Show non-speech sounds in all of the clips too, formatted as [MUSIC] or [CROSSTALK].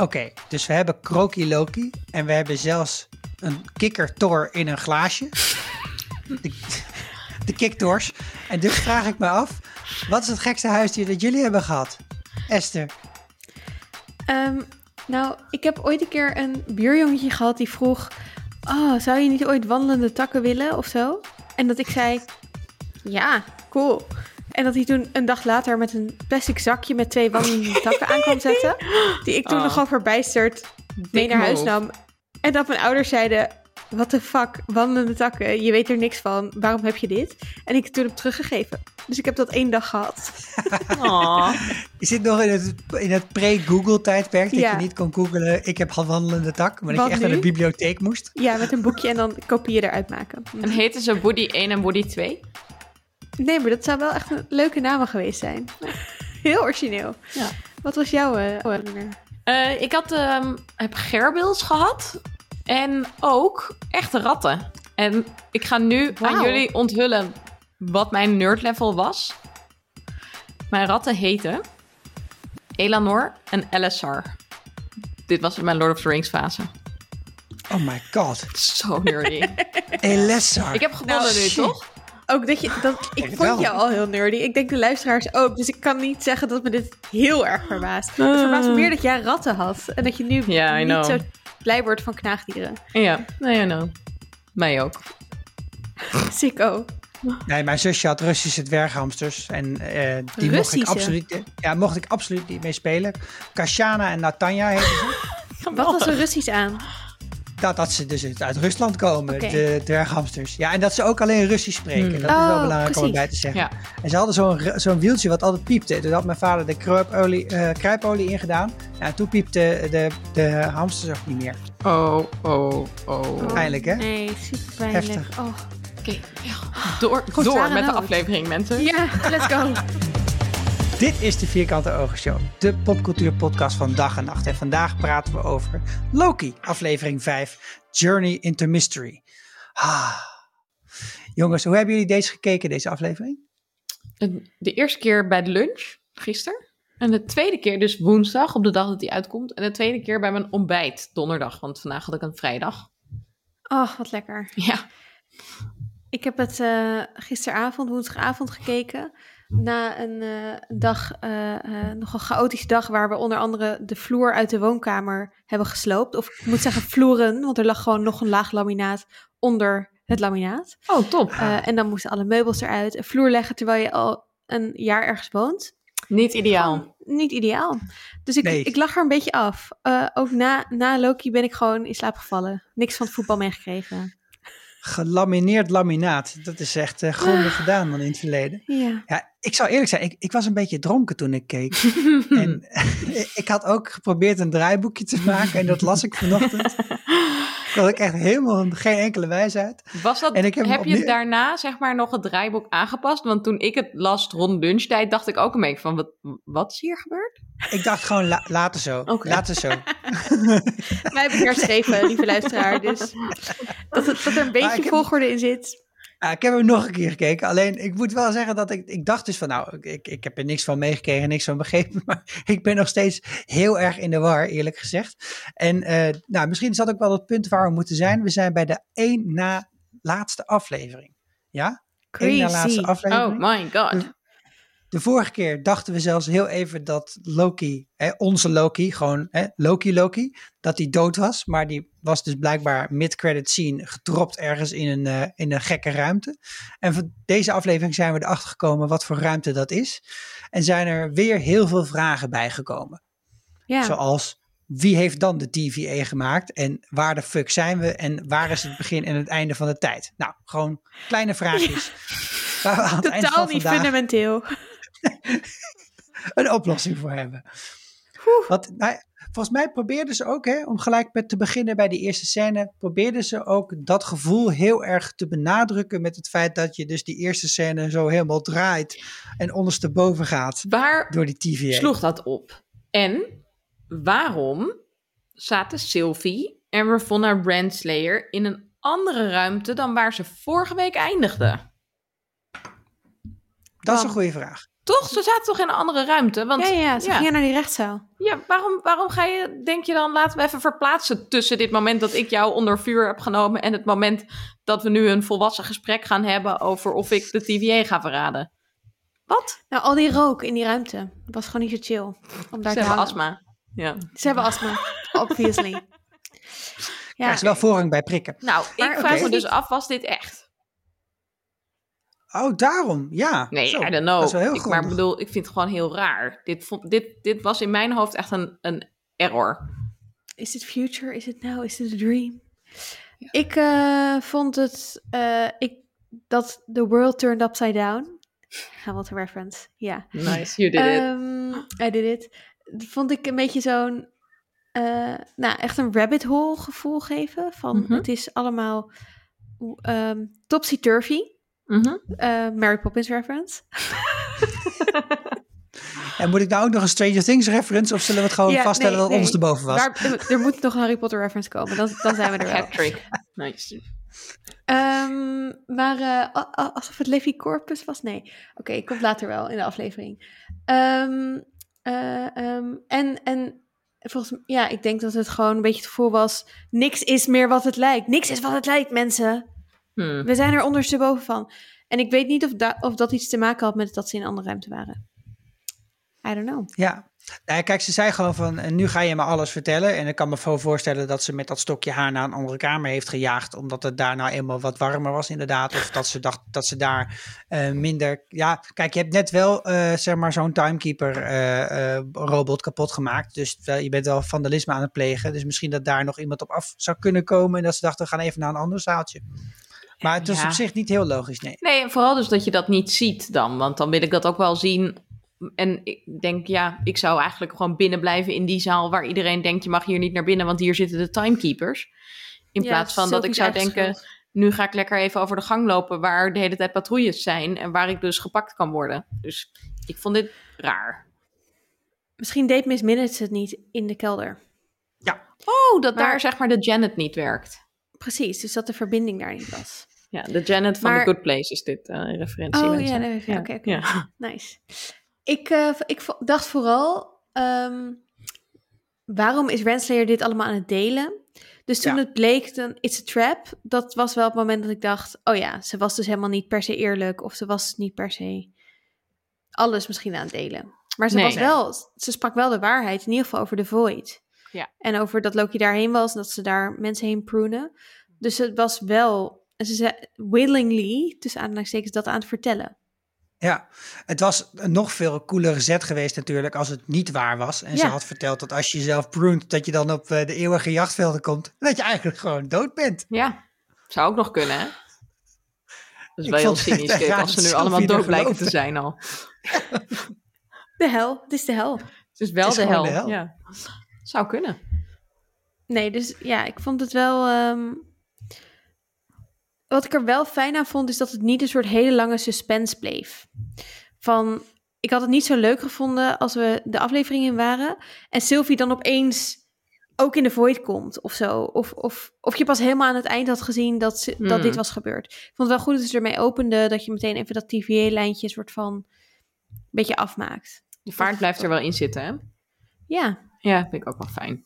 Oké, dus we hebben Kroki Loki en we hebben zelfs een kikkertor in een glaasje. De, de kiktors. En dus vraag ik me af, wat is het gekste huisdier dat jullie hebben gehad? Esther. Ehm, nou, ik heb ooit een keer een buurjongetje gehad die vroeg... Oh, zou je niet ooit wandelende takken willen of zo? En dat ik zei, ja, cool. En dat hij toen een dag later met een plastic zakje met twee wandelende takken aan kwam zetten. Die ik toen Oh. nogal verbijsterd mee naar huis nam. En dat mijn ouders zeiden, what the fuck, wandelende takken, je weet er niks van. Waarom heb je dit? En ik toen heb teruggegeven. Dus ik heb dat één dag gehad. [LAUGHS] Je zit nog in het, in het pre-Google tijdperk, dat Ja. je niet kon googlen, ik heb wandelende tak, maar dat Wat je echt nu? naar de bibliotheek moest. Ja, met een boekje en dan kopieën eruit maken. En heten ze Woody 1 en Woody 2? Nee, maar dat zou wel echt een leuke namen geweest zijn. [LAUGHS] Heel origineel. Ja. Wat was jouw eh, nummer? Eh, ik had, ehm, heb gerbils gehad. En ook echte ratten. En ik ga nu aan jullie onthullen wat mijn nerd level was. Mijn ratten heten Elanor en Elisar. Dit was mijn Lord of the Rings fase. Oh my god. [LAUGHS] Zo nerdy. Elessar. ik heb gewonnen Nou, nu, toch? Ook dat je dat [LAUGHS] ik vond jou al heel nerdy. Ik denk de luisteraars ook. Dus ik kan niet zeggen dat me dit heel erg verbaast. Het verbaast me meer dat jij ratten had en dat je nu Ja, niet know. zo blij wordt van knaagdieren. Ja, nee, I know. Mij ook. [LAUGHS] Sicko. Nee, mijn zusje had Russische dwerghamsters en eh, die mocht ik, absoluut, ja, mocht ik absoluut niet mee spelen. Kashana en Natanja heten ze. [LAUGHS] Wat was er Russisch aan? Dat, dat ze dus uit Rusland komen, Oké. de dwerghamsters. Ja, en dat ze ook alleen Russisch spreken. Hmm. Dat is wel Oh, belangrijk om erbij te zeggen. Ja. En ze hadden zo'n zo'n wieltje wat altijd piepte. Toen had mijn vader de kruipolie, eh, kruipolie ingedaan. Ja, en toen piepte de, de hamsters ook niet meer. Oh, oh, oh. Pijnlijk, hè? Nee, super pijnlijk. Heftig. Oh. Oké, ja. door, door met de aflevering, mensen. Ja, let's go. [LAUGHS] Dit is de Vierkante Ogen Show, de popcultuurpodcast van dag en nacht. En vandaag praten we over Loki, aflevering 5, Journey into Mystery. Ah. Jongens, hoe hebben jullie deze gekeken, deze aflevering? De eerste keer bij de lunch, gisteren. En de tweede keer dus woensdag, op de dag dat die uitkomt. En de tweede keer bij mijn ontbijt, donderdag. Want vandaag had ik een vrijdag. Oh, wat lekker. Ja. Ik heb het eh, gisteravond, woensdagavond gekeken. Na een eh, dag, eh, eh, nog een chaotische dag, waar we onder andere de vloer uit de woonkamer hebben gesloopt. Of ik moet zeggen vloeren, want er lag gewoon nog een laag laminaat onder het laminaat. Oh, top. Eh, en dan moesten alle meubels eruit. Een vloer leggen terwijl je al een jaar ergens woont. Niet ideaal. Gewoon niet ideaal. Dus ik, Nee. ik lag er een beetje af. Eh, ook na, na Loki ben ik gewoon in slaap gevallen. Niks van het voetbal meegekregen. Gelamineerd laminaat, dat is echt eh grondig gedaan dan in het verleden. Ja. Ja, ik zal eerlijk zijn, ik, ik was een beetje dronken toen ik keek. [LAUGHS] en [LAUGHS] ik had ook geprobeerd een draaiboekje te maken en dat las ik vanochtend. Dat ik echt helemaal geen enkele wijsheid. Was dat, En ik heb je daarna zeg maar nog het draaiboek aangepast? Want toen ik het las rond lunchtijd, dacht ik ook een beetje van, wat, wat is hier gebeurd? Ik dacht gewoon, la, later zo. Oké. Later zo. [LAUGHS] Wij hebben herschreven, lieve luisteraar. Dus dat, het, dat er een beetje heb- volgorde in zit. Ik heb hem nog een keer gekeken. Alleen, ik moet wel zeggen dat ik, ik dacht dus van, nou, ik, ik heb er niks van meegekregen, niks van begrepen. [LAUGHS] Maar ik ben nog steeds heel erg in de war, eerlijk gezegd. En eh, nou, misschien is dat ook wel het punt waar we moeten zijn. We zijn bij de één na laatste aflevering. Ja? Eén na laatste Crazy. aflevering. Oh my god. De vorige keer dachten we zelfs heel even dat Loki, hè, onze Loki, gewoon hè, Loki Loki, dat hij dood was. Maar die was dus blijkbaar mid-credit scene gedropt ergens in een, eh, in een gekke ruimte. En van deze aflevering zijn we erachter gekomen wat voor ruimte dat is. En zijn er weer heel veel vragen bijgekomen. Ja. Zoals, wie heeft dan de TVA gemaakt? En waar de fuck zijn we? En waar is het begin en het einde van de tijd? Nou, gewoon kleine vraagjes. Waar we aan het eind Totaal niet vandaag fundamenteel. [LAUGHS] een oplossing voor hebben. Want, nou, volgens mij probeerden ze ook, hè, om gelijk met te beginnen bij die eerste scène, probeerden ze ook dat gevoel heel erg te benadrukken met het feit dat je dus die eerste scène zo helemaal draait en ondersteboven gaat Waar door die TVA. sloeg dat op? En waarom zaten Sylvie en Ravonna Brandslayer in een andere ruimte dan waar ze vorige week eindigden? Dat is een goede vraag. Toch? Ze zaten toch in een andere ruimte? Want, ja, ja, ja, ze gingen naar die rechtszaal. Ja, waarom, waarom ga je, denk je dan, laten we even verplaatsen tussen dit moment dat ik jou onder vuur heb genomen en het moment dat we nu een volwassen gesprek gaan hebben over of ik de TVA ga verraden? Wat? Nou, al die rook in die ruimte was gewoon niet zo chill. Om daar Ze te hebben astma. Ja. Ze hebben astma, obviously. Ja. Ze wel voorrang bij prikken. Nou, Maar ik vraag me dus af, was dit echt? Oh, daarom. Ja. Nee, Zo, I don't Dat know. is wel heel ik, goed. maar ik bedoel, ik vind het gewoon heel raar. Dit, vond, dit, dit was in mijn hoofd echt een, een error. is het future? Is het now? Is het a dream? Ik eh, vond het eh, ik, dat the world turned upside down. Hamilton reference, ja. Nice, you did it. Ehm, I did it. Dat vond ik een beetje zo'n, eh, nou, echt een rabbit hole gevoel geven. Van Mhm. het is allemaal ehm topsy-turvy. Mhm. Eh, Mary Poppins reference. En moet ik nou ook nog een Stranger Things reference of zullen we het gewoon Ja, vaststellen nee, dat ons nee. erboven was? Er, er moet nog een Harry Potter reference komen. Dan, dan zijn we er wel. Hat-trick. Nice. Ehm, maar eh, alsof het Levi Corpus was? Nee. Oké, komt later wel in de aflevering. Ehm, eh, ehm, en, en volgens mij, ja, ik denk dat het gewoon een beetje het gevoel was: niks is meer wat het lijkt. Niks is wat het lijkt, mensen. Hmm. We zijn er ondersteboven van. En ik weet niet of, da- of dat iets te maken had met dat ze in een andere ruimte waren. I don't know. Ja. Nou, kijk, ze zei gewoon van, en nu ga je me alles vertellen. En ik kan me voorstellen dat ze met dat stokje haar naar een andere kamer heeft gejaagd. Omdat het daar nou eenmaal wat warmer was inderdaad. Of dat ze dacht dat ze daar eh, minder... Ja, kijk, je hebt net wel, eh, zeg maar, zo'n timekeeper eh, eh, robot kapot gemaakt. Dus je bent wel vandalisme aan het plegen. Dus misschien dat daar nog iemand op af zou kunnen komen. En dat ze dachten, we gaan even naar een ander zaaltje. Maar het was Ja. op zich niet heel logisch, nee. Nee, en vooral dus dat je dat niet ziet dan. Want dan wil ik dat ook wel zien. En ik denk, ja, ik zou eigenlijk gewoon binnen blijven in die zaal waar iedereen denkt, je mag hier niet naar binnen, want hier zitten de timekeepers. In Ja, plaats van dat ik zou denken, schuld. nu ga ik lekker even over de gang lopen waar de hele tijd patrouilles zijn en waar ik dus gepakt kan worden. Dus ik vond dit raar. Misschien deed Miss Minutes het niet in de kelder. Oh, dat Maar- daar zeg maar de Janet niet werkt. Precies, dus dat de verbinding daar niet was. Ja, de Janet van Maar- The Good Place is dit eh referentie. Oh mensen. ja, nee, oké, oké. oké. Ja. [LAUGHS] Nice. Ik, eh, ik dacht vooral, ehm, waarom is Renslayer dit allemaal aan het delen? Dus toen Ja. het bleek, dan it's a trap. Dat was wel het moment dat ik dacht, oh ja, ze was dus helemaal niet per se eerlijk. Of ze was niet per se alles misschien aan het delen. Maar ze Nee. was wel, ze sprak wel de waarheid, in ieder geval over de Void. Ja. En over dat Loki daarheen was en dat ze daar mensen heen prunen. Dus het was wel, ze zei willingly, tussen aanhalingstekens, dat aan het vertellen. Ja, het was een nog veel coolere zet geweest natuurlijk als het niet waar was. En ze had verteld dat als je jezelf prunt, dat je dan op eh, de eeuwige jachtvelden komt. En dat je eigenlijk gewoon dood bent. Ja, zou ook nog kunnen, hè? Dat is Ik wel heel cynisch dit, als ze nu allemaal dood blijken te zijn al. [LAUGHS] De hel, het is de hel. Het is wel Het is de, gewoon hel. de hel. Ja. Zou kunnen. Nee, dus ja, ik vond het wel. ehm, Wat ik er wel fijn aan vond, is dat het niet een soort hele lange suspense bleef. Van, ik had het niet zo leuk gevonden als we de aflevering in waren. En Sylvie dan opeens ook in de void komt of zo. Of, of, of je pas helemaal aan het eind had gezien dat, ze, dat Hmm. dit was gebeurd. Ik vond het wel goed dat ze ermee opende. Dat je meteen even dat TVA-lijntje soort van een beetje afmaakt. De vaart blijft er wel in zitten, hè? Ja, Ja, vind ik ook wel fijn.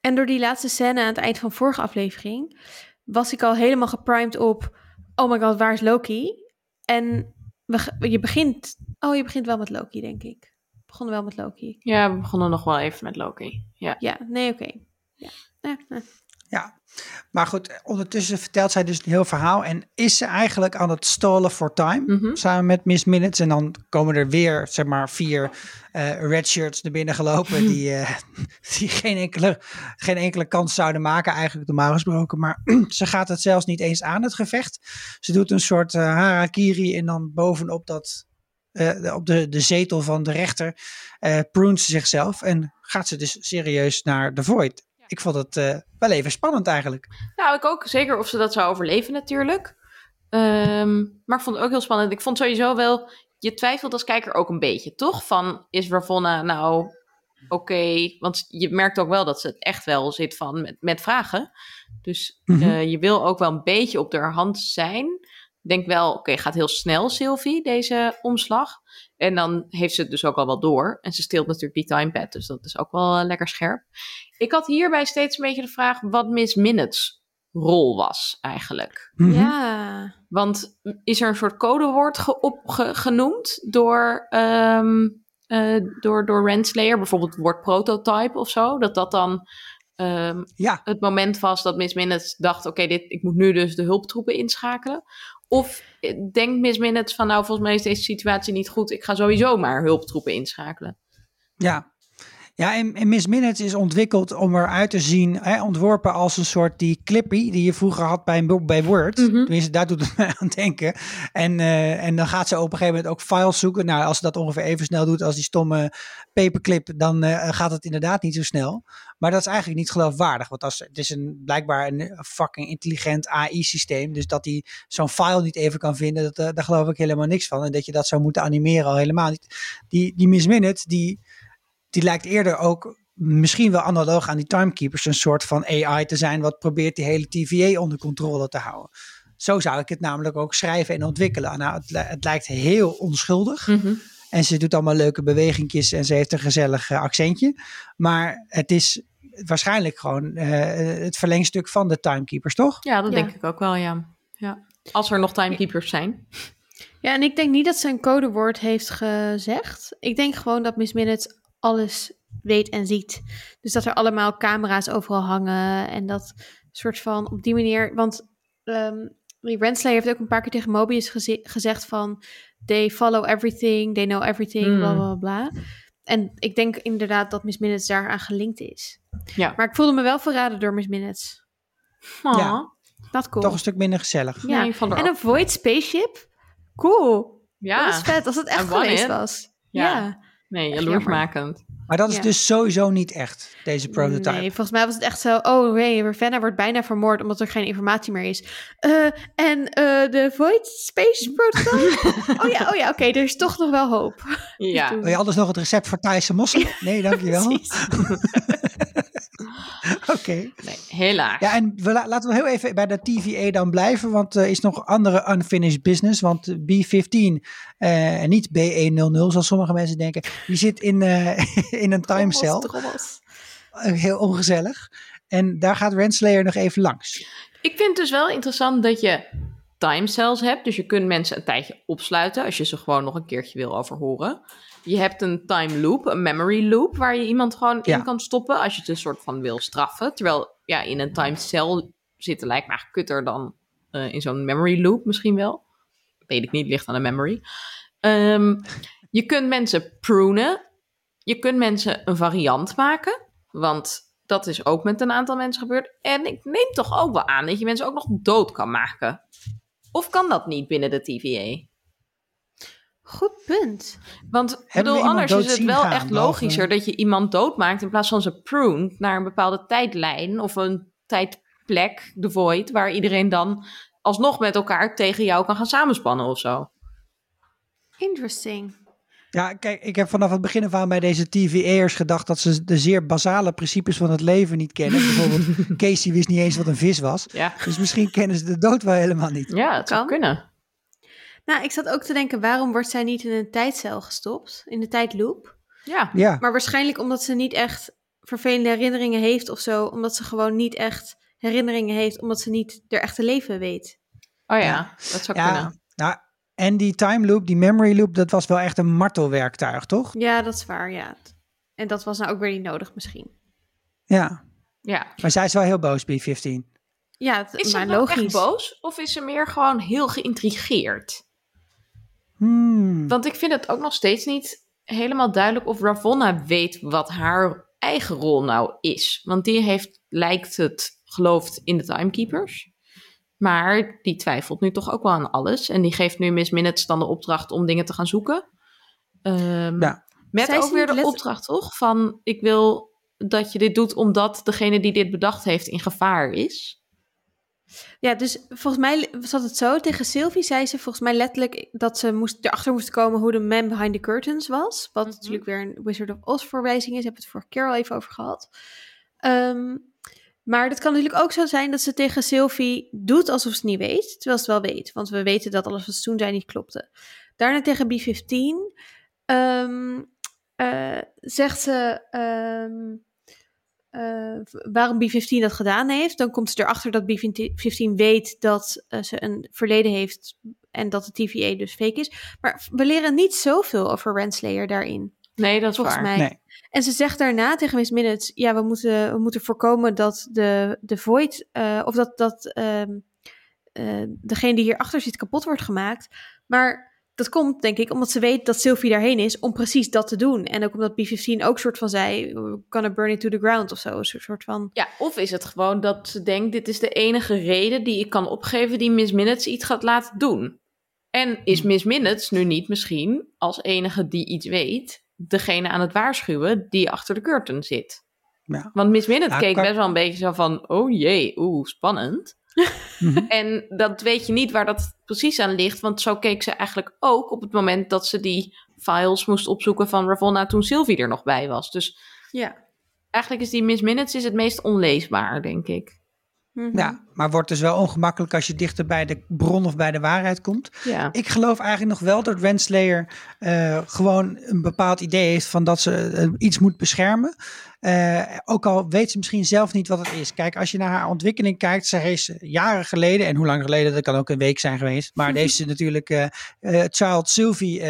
En door die laatste scène aan het eind van vorige aflevering was ik al helemaal geprimed op oh my god, waar is Loki? En we, je begint oh je begint wel met Loki, denk ik. We begonnen wel met Loki. Ja, we begonnen nog wel even met Loki. Ja. Ja, nee, oké. Ja. Eh, eh. Ja, maar goed, ondertussen vertelt zij dus een heel verhaal. En is ze eigenlijk aan het stallen voor time, Mhm. samen met Miss Minutes. En dan komen er weer, zeg maar, vier eh red shirts naar binnen gelopen. die [LAUGHS] eh, [LAUGHS] die geen, enkele, geen enkele kans zouden maken, eigenlijk normaal gesproken. Maar [CLEARS THROAT] ze gaat het zelfs niet eens aan, het gevecht. Ze doet een soort eh, harakiri en dan bovenop dat... eh, de- op de, de zetel van de rechter eh prunt ze zichzelf en gaat ze dus serieus naar de Void. Ik vond het eh, wel even spannend eigenlijk. Nou, ik ook. Zeker of ze dat zou overleven natuurlijk. Ehm, maar ik vond het ook heel spannend. Ik vond sowieso wel... Je twijfelt als kijker ook een beetje, toch? Van, is Ravonna nou oké? Want je merkt ook wel dat ze het echt wel zit van met, met vragen. Dus Mhm. eh, je wil ook wel een beetje op de hand zijn. Denk wel, oké, gaat heel snel Sylvie, deze omslag. En dan heeft ze het dus ook al wel door. En ze steelt natuurlijk die timepad, dus dat is ook wel eh, lekker scherp. Ik had hierbij steeds een beetje de vraag wat Miss Minutes rol was eigenlijk. Mhm. Ja. Want is er een soort codewoord ge op, ge- genoemd door, ehm eh, door, door Renslayer? Bijvoorbeeld het woord prototype of zo? Dat dat dan ehm, Ja, het moment was dat Miss Minutes dacht... oké, dit ik moet nu dus de hulptroepen inschakelen. Of eh, denkt Miss Minutes van... nou, volgens mij is deze situatie niet goed... ik ga sowieso maar hulptroepen inschakelen. ja. Ja, en, en Miss Minutes is ontwikkeld om eruit te zien, hè, ontworpen als een soort die clippy die je vroeger had bij, bij Word. Mhm. Tenminste, daar doet het [LAUGHS] mij aan denken. En, eh, en dan gaat ze op een gegeven moment ook files zoeken. Nou, als ze dat ongeveer even snel doet als die stomme paperclip, dan eh, gaat het inderdaad niet zo snel. Maar dat is eigenlijk niet geloofwaardig, want als, het is een, blijkbaar een fucking intelligent AI-systeem. Dus dat hij zo'n file niet even kan vinden, dat, eh, daar geloof ik helemaal niks van. En dat je dat zou moeten animeren al helemaal niet. Die, die Miss Minutes, die, die lijkt eerder ook misschien wel analoog aan die timekeepers een soort van AI te zijn wat probeert die hele TVA onder controle te houden. Zo zou ik het namelijk ook schrijven en ontwikkelen. Nou, het, het lijkt heel onschuldig. En ze doet allemaal leuke bewegingjes en ze heeft een gezellig eh, accentje. Maar het is waarschijnlijk gewoon eh, het verlengstuk van de timekeepers, toch? Ja, dat Ja. denk ik ook wel, ja. ja. Als er nog timekeepers zijn. Ja, en ik denk niet dat ze een codewoord heeft gezegd. Ik denk gewoon dat Miss Minutes alles weet en ziet. Dus dat er allemaal camera's overal hangen en dat soort van op die manier. Want ehm die Renslayer heeft ook een paar keer tegen Mobius geze- gezegd van they follow everything, they know everything, Hmm. bla bla bla. En ik denk inderdaad dat Miss Minutes daaraan gelinkt is. Ja. Maar ik voelde me wel verraden door Miss Minutes. Oh. Ja. Dat cool. Toch een stuk minder gezellig. ja. Nee, En een Void spaceship. Cool. Ja, Dat is vet, als het echt geweest was. Ja. Ja. Nee, jaloersmakend. Maar dat is Ja. dus sowieso niet echt, deze prototype. Nee, volgens mij was het echt zo. Oh nee, Ravenna wordt bijna vermoord omdat er geen informatie meer is. Eh, en eh, de Void Space [LAUGHS] Prototype? oh ja, oh ja oké, er is toch nog wel hoop. Ja. [LAUGHS] Wil je anders nog het recept voor Thaise mosselen? Nee, dankjewel. [LAUGHS] [LAUGHS] Oké. Nee, helaas. Ja, en we, la- laten we heel even bij de TVA dan blijven, want er is nog andere unfinished business. Want B15 eh, en niet B100, zoals sommige mensen denken, die zit in, eh, [LAUGHS] in een timecell. Trommels, trommels. Eh, heel ongezellig. En daar gaat Renslayer nog even langs. Ik vind het dus wel interessant dat je timecells hebt. Dus je kunt mensen een tijdje opsluiten als je ze gewoon nog een keertje wil overhoren. Je hebt een time loop, een memory loop, waar je iemand gewoon Ja. in kan stoppen als je het een soort van wil straffen. Terwijl ja, in een time cell zitten lijkt me eigenlijk kutter dan eh, in zo'n memory loop misschien wel. Weet ik niet, ligt aan de memory. Ehm, je kunt mensen prunen. Je kunt mensen een variant maken. Want dat is ook met een aantal mensen gebeurd. En ik neem toch ook wel aan dat je mensen ook nog dood kan maken. Of kan dat niet binnen de TVA? Goed punt. Want bedoel, anders is het wel gaan, echt logischer dat je iemand doodmaakt in plaats van ze prune naar een bepaalde tijdlijn of een tijdplek, de void, waar iedereen dan alsnog met elkaar tegen jou kan gaan samenspannen of zo. Interesting. Ja, kijk, ik heb vanaf het begin af aan bij deze TVA'ers gedacht dat ze de zeer basale principes van het leven niet kennen. Bijvoorbeeld, [LAUGHS] Casey wist niet eens wat een vis was. Ja, Dus misschien kennen ze de dood wel helemaal niet. ja het zou Kan. kunnen. Nou, ik zat ook te denken, waarom wordt zij niet in een tijdcel gestopt? In de tijdloop? Ja, Ja, Maar waarschijnlijk omdat ze niet echt vervelende herinneringen heeft of zo. Omdat ze gewoon niet echt herinneringen heeft, omdat ze niet haar echte leven weet. oh ja, Ja. dat zou ja kunnen. nou, en die time loop, die memory loop, dat was wel echt een martelwerktuig, toch? Ja, dat is waar, ja. En dat was nou ook weer niet nodig misschien. Ja, Ja. maar zij is wel heel boos, B15. Ja, het- Is ze maar nou logisch. echt boos of is ze meer gewoon heel geïntrigeerd? Hmm. Want ik vind het ook nog steeds niet helemaal duidelijk of Ravonna weet wat haar eigen rol nou is. Want die heeft, lijkt het, geloofd in de Timekeepers. Maar die twijfelt nu toch ook wel aan alles. En die geeft nu Miss Minutes dan de opdracht om dingen te gaan zoeken. Ehm, Ja. Met Zij ook weer de let- opdracht, toch? Van ik wil dat je dit doet omdat degene die dit bedacht heeft in gevaar is. Ja, dus volgens mij zat het zo. Tegen Sylvie zei ze volgens mij letterlijk dat ze moest, erachter moest komen hoe de man behind the curtains was. Wat Mhm. natuurlijk weer een Wizard of Oz verwijzing is. Heb het voor keer al even over gehad. Ehm, Maar het kan natuurlijk ook zo zijn dat ze tegen Sylvie doet alsof ze het niet weet, terwijl ze het wel weet. Want we weten dat alles wat ze toen zei niet klopte. Daarna tegen B15 ehm, eh, zegt ze ehm, eh, waarom B15 dat gedaan heeft. Dan komt ze erachter dat B15 weet dat eh, ze een verleden heeft en dat de TVA dus fake is. Maar we leren niet zoveel over Renslayer daarin. Nee, dat is volgens waar. mij. Nee. En ze zegt daarna tegen Miss Minutes: ja, we moeten, we moeten voorkomen dat de, de void, eh, of dat, dat ehm, eh, degene die hierachter zit kapot wordt gemaakt. Maar dat komt, denk ik, omdat ze weet dat Sylvie daarheen is om precies dat te doen. En ook omdat B15 ook soort van zei: gonna burn it to the ground of zo. Een soort van. Ja, of is het gewoon dat ze denkt: dit is de enige reden die ik kan opgeven die Miss Minutes iets gaat laten doen. En is Miss Minutes nu niet misschien als enige die iets weet, degene aan het waarschuwen die achter de curtain zit? Ja. Want Miss Minutes Ja, keek best wel een beetje zo van: oh jee, oeh, spannend. Mhm. [LAUGHS] En dat weet je niet waar dat precies aan ligt, want zo keek ze eigenlijk ook op het moment dat ze die files moest opzoeken van Ravonna toen Sylvie er nog bij was. Dus Ja. eigenlijk is die Miss Minutes is het meest onleesbaar, denk ik. Mhm. Ja, maar wordt dus wel ongemakkelijk als je dichter bij de bron of bij de waarheid komt. Ja. Ik geloof eigenlijk nog wel dat Renslayer eh gewoon een bepaald idee heeft van dat ze eh, iets moet beschermen. Eh, ook al weet ze misschien zelf niet wat het is. Kijk, als je naar haar ontwikkeling kijkt, ze heeft jaren geleden, en hoe lang geleden, dat kan ook een week zijn geweest, maar heeft ze natuurlijk Child Sylvie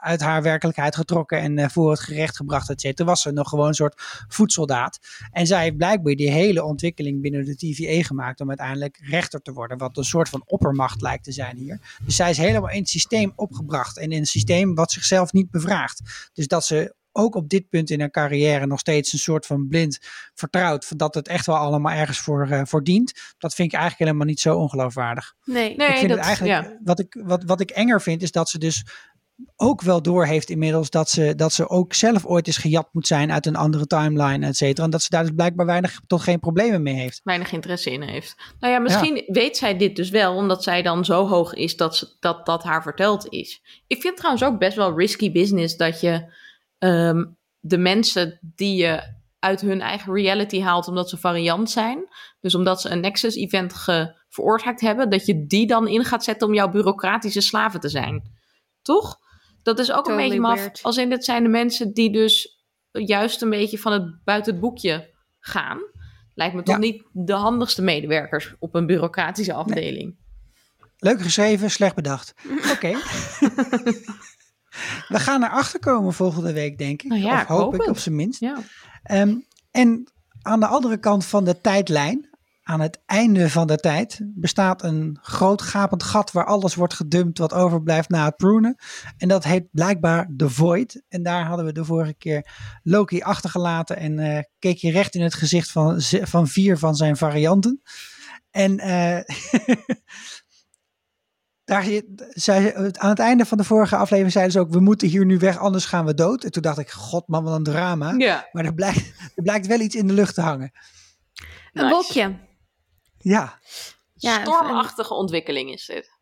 uit haar werkelijkheid getrokken en voor het gerecht gebracht, et cetera. Toen was ze nog gewoon een soort voedsoldaat. En zij heeft blijkbaar die hele ontwikkeling binnen de TVA gemaakt om uiteindelijk rechter te worden, wat een soort van oppermacht lijkt te zijn hier. Dus zij is helemaal in het systeem opgebracht en in een systeem wat zichzelf niet bevraagt. Dus dat ze ook op dit punt in haar carrière nog steeds een soort van blind vertrouwt dat het echt wel allemaal ergens voor, eh, voor dient. Dat vind ik eigenlijk helemaal niet zo ongeloofwaardig. Nee. Nee, ik vind dat, het eigenlijk, ja. wat, ik, wat, wat ik enger vind, is dat ze dus ook wel door heeft inmiddels dat ze, dat ze ook zelf ooit eens gejat moet zijn uit een andere timeline, et cetera. En dat ze daar dus blijkbaar weinig tot geen problemen mee heeft. weinig interesse in heeft. Nou ja, misschien weet zij dit dus wel, omdat zij dan zo hoog is dat, ze, dat dat haar verteld is. Ik vind trouwens ook best wel risky business dat je ehm, de mensen die je uit hun eigen reality haalt omdat ze variant zijn, dus omdat ze een Nexus-event veroorzaakt hebben, dat je die dan in gaat zetten om jouw bureaucratische slaven te zijn. Toch? Dat is ook Totally een beetje maf. weird. Als in dit zijn de mensen die dus juist een beetje van het buiten het boekje gaan. Lijkt me toch Ja. niet de handigste medewerkers op een bureaucratische afdeling. Leuk geschreven, slecht bedacht. [LAUGHS] Oké. [LAUGHS] We gaan erachter komen volgende week, denk ik. Nou ja, of ik hoop ik, op zijn minst. Ja. Ehm, en aan de andere kant van de tijdlijn, aan het einde van de tijd, bestaat een groot gapend gat waar alles wordt gedumpt wat overblijft na het prunen. En dat heet blijkbaar The Void. En daar hadden we de vorige keer Loki achtergelaten en eh, keek je recht in het gezicht van, van vier van zijn varianten. En eh, [LAUGHS] daar, zei, aan het einde van de vorige aflevering zeiden ze ook, we moeten hier nu weg, anders gaan we dood. En toen dacht ik, god man, wat een drama. ja. Maar er blijkt, [LAUGHS] er blijkt wel iets in de lucht te hangen. Een Nice. wolkje. Ja, Ja, Stormachtige ontwikkeling is dit.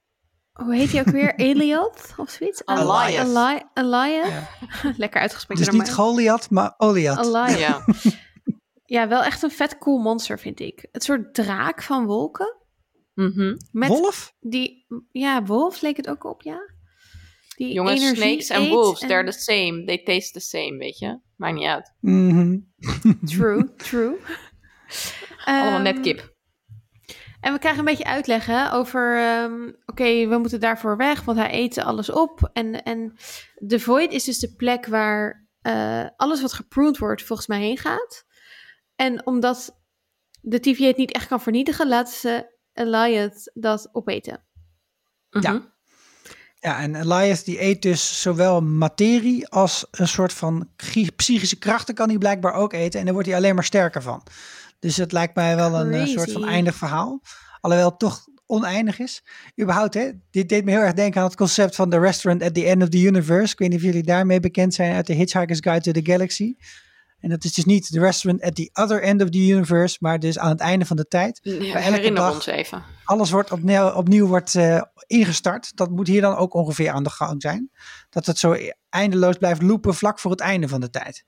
Hoe heet hij ook weer? [LAUGHS] Eliot of zoiets? Elias. Eli- Elias. Ja. [LAUGHS] Lekker uitgesproken. dus niet. Goliath, maar Oliath. Elias. Ja. [LAUGHS] Ja, wel echt een vet cool monster, vind ik. Het soort draak van wolken. Mhm. Met Wolf? die, ja, wolf leek het ook op, ja. Die Jongens, snakes en wolves, en- they're the same. They taste the same, weet je? Maakt niet uit. Mhm. True, true. Allemaal Ehm, net kip. En we krijgen een beetje uitleg hè, over, ehm, oké, we moeten daarvoor weg, want hij eet alles op. En, en de Void is dus de plek waar eh, alles wat gepruned wordt volgens mij heen gaat. En omdat de TVA het niet echt kan vernietigen, laten ze Eliot dat opeten. Ja. Mhm. Ja, en Elias die eet dus zowel materie als een soort van psychische krachten kan hij blijkbaar ook eten. En daar wordt hij alleen maar sterker van. Dus het lijkt mij wel een eh, soort van eindig verhaal. Alhoewel het toch oneindig is. Überhaupt, hè, dit deed me heel erg denken aan het concept van The Restaurant at the End of the Universe. Ik weet niet of jullie daarmee bekend zijn uit The Hitchhiker's Guide to the Galaxy. En dat is dus niet The Restaurant at the Other End of the Universe, maar dus aan het einde van de tijd. elke Herinner dag- ons even. alles wordt opnieuw, opnieuw wordt eh, ingestart. Dat moet hier dan ook ongeveer aan de gang zijn. Dat het zo eindeloos blijft lopen vlak voor het einde van de tijd.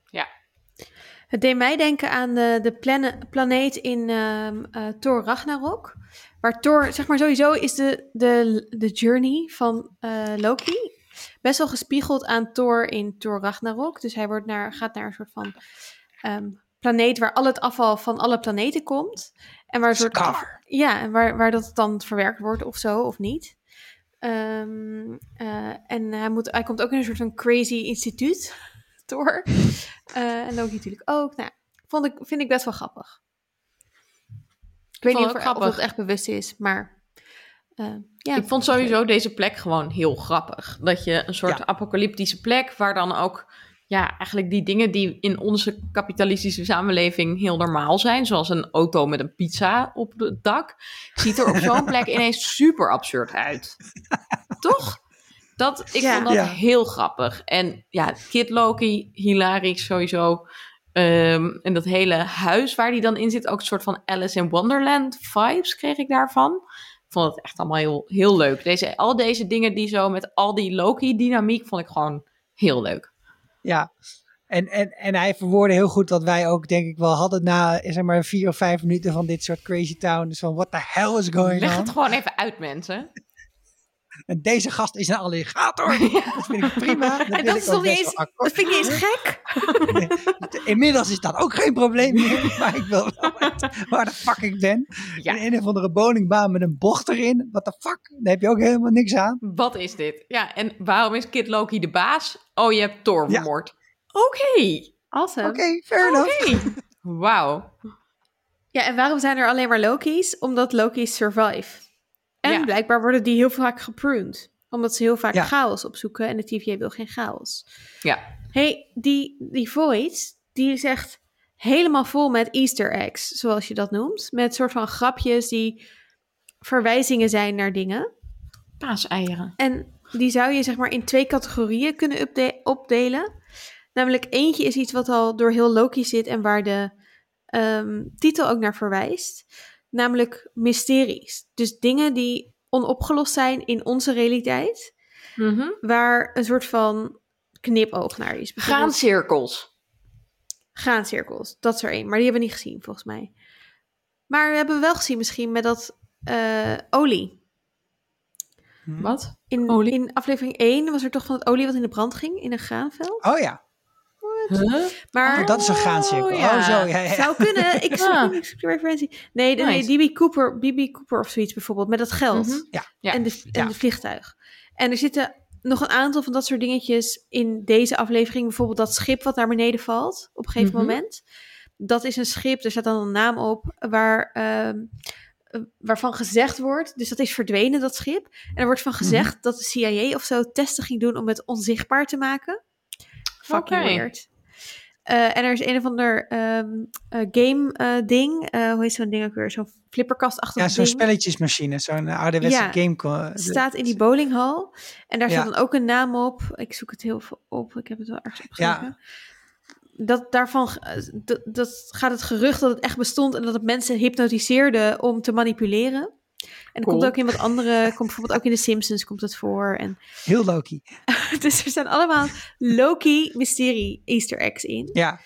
Het deed mij denken aan de, de plane- planeet in eh, Thor Ragnarok. Waar Thor, zeg maar sowieso is de, de, de journey van eh, Loki best wel gespiegeld aan Thor in Thor Ragnarok. Dus hij wordt naar, gaat naar een soort van ehm, planeet waar al het afval van alle planeten komt. En waar, een soort af- ja, waar, waar dat dan verwerkt wordt of zo, of niet. Ehm, eh, en hij, moet, hij komt ook in een soort van crazy instituut, Thor. Eh, en Loki natuurlijk ook. Nou, vond ik, vind ik best wel grappig. Ik weet vond niet of, er- of grappig. het echt bewust is, maar eh, ja. ik vond sowieso deze plek gewoon heel grappig. Dat je een soort Ja. apocalyptische plek waar dan ook ja, eigenlijk die dingen die in onze kapitalistische samenleving heel normaal zijn, zoals een auto met een pizza op het dak, ziet er op zo'n plek [LAUGHS] ineens super absurd uit. Toch? Dat, ik Ja. vond dat Ja. heel grappig. En ja, Kid Loki, hilarisch sowieso. Ehm, en dat hele huis waar die dan in zit, ook een soort van Alice in Wonderland vibes kreeg ik daarvan. Ik vond het echt allemaal heel, heel leuk. Deze, al deze dingen die zo met al die Loki-dynamiek vond ik gewoon heel leuk. Ja. En, en, en hij verwoordde heel goed wat wij ook denk ik wel hadden na zeg maar vier of vijf minuten van dit soort crazy town. Dus van what the hell is going Leg on? het gewoon even uit, mensen. En deze gast is een alligator. [LAUGHS] Dat vind ik prima. Daar En dat ik is toch niet eens, dat vind ik niet eens gek? Inmiddels is dat ook geen probleem meer. [LAUGHS] Maar ik wil wel weten waar de fuck ik ben. Ja. In een of andere bowlingbaan met een bocht erin. What the fuck? Daar heb je ook helemaal niks aan. Wat is dit? Ja, en waarom is Kid Loki de baas? Oh, je hebt Thor Ja. vermoord. Oké. Awesome. Oké, fair enough. Oké. Wauw. Ja, en waarom zijn er alleen maar Loki's? Omdat Loki's survive. En Ja. blijkbaar worden die heel vaak gepruned. Omdat ze heel vaak Ja. chaos opzoeken en de TVA wil geen chaos. Ja. hey, die, die Void, die is echt helemaal vol met easter eggs, zoals je dat noemt. Met soort van grapjes die verwijzingen zijn naar dingen. Paaseieren. En die zou je zeg maar in twee categorieën kunnen opdelen. Namelijk eentje is iets wat al door heel Loki zit en waar de ehm, titel ook naar verwijst. Namelijk mysteries. Dus dingen die onopgelost zijn in onze realiteit. Mhm. Waar een soort van knipoog naar is. Graancirkels. graancirkels. Dat is er één. Maar die hebben we niet gezien volgens mij. Maar we hebben wel gezien misschien met dat eh, olie. Wat? In, Olie? in aflevering 1 was er toch van het olie wat in de brand ging in een graanveld. Oh ja, Huh? Maar oh, dat is een graancirkel. Oh, Oh, ja. zo, ja, ja. zou kunnen. [LAUGHS] Ik zoek, de referentie. Nee, de, Nice. nee, DB Cooper, BB Cooper of zoiets bijvoorbeeld. Met dat geld Mhm. Ja. Ja. en, de, en Ja. de vliegtuig. En er zitten nog een aantal van dat soort dingetjes in deze aflevering. Bijvoorbeeld dat schip wat naar beneden valt op een gegeven Mhm. moment. Dat is een schip, er staat dan een naam op, waar, ehm, eh, waarvan gezegd wordt, dus dat is verdwenen, dat schip. En er wordt van Mhm. gezegd dat de CIA of zo testen ging doen om het onzichtbaar te maken. Fucking Oké. weird. Eh, en er is een of ander ehm, eh, game eh, ding, hoe heet zo'n ding ook weer? Zo'n flipperkastachtig Ja, zo'n spelletjesmachine, zo'n ouderwetse Ja, game. staat in die bowlinghal. En daar Ja. staat dan ook een naam op. Ik zoek het heel veel op. Ik heb het wel ergens opgeschreven. Ja. Dat, daarvan dat, dat gaat het gerucht dat het echt bestond en dat het mensen hypnotiseerde om te manipuleren. En er Cool. komt ook in wat andere, komt bijvoorbeeld ook in de Simpsons komt het voor. En, [LAUGHS] Heel Loki. [LAUGHS] dus er staan allemaal Loki mysterie Easter eggs in. Ja.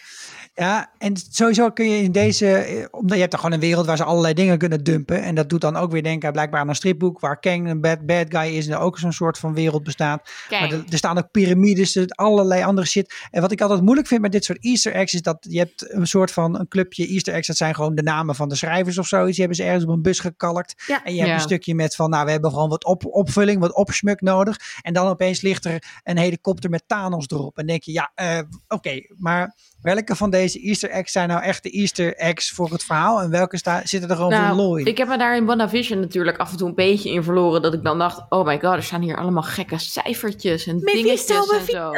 Ja, en sowieso kun je in deze, eh, omdat je hebt er gewoon een wereld waar ze allerlei dingen kunnen dumpen. En dat doet dan ook weer denken blijkbaar aan een stripboek waar Kang een bad, bad guy is en er ook zo'n soort van wereld bestaat. Maar er, er staan ook piramides, er- allerlei andere shit. En wat ik altijd moeilijk vind met dit soort Easter eggs is dat je hebt een soort van een clubje Easter eggs. Dat zijn gewoon de namen van de schrijvers of zoiets. Die hebben ze ergens op een bus gekalkt. Ja. En je hebt Ja. een stukje met van, nou we hebben gewoon wat op, opvulling, wat opschmuk nodig. En dan opeens ligt er een helikopter met Thanos erop. En denk je, ja, eh, oké, maar welke van deze Easter eggs zijn nou echt de Easter eggs voor het verhaal? En welke sta, zitten er gewoon voor Nou, lol in? ik heb me daar in WandaVision natuurlijk af en toe een beetje in verloren. Dat ik dan dacht, oh my god, er staan hier allemaal gekke cijfertjes en Mephisto, dingetjes en zo.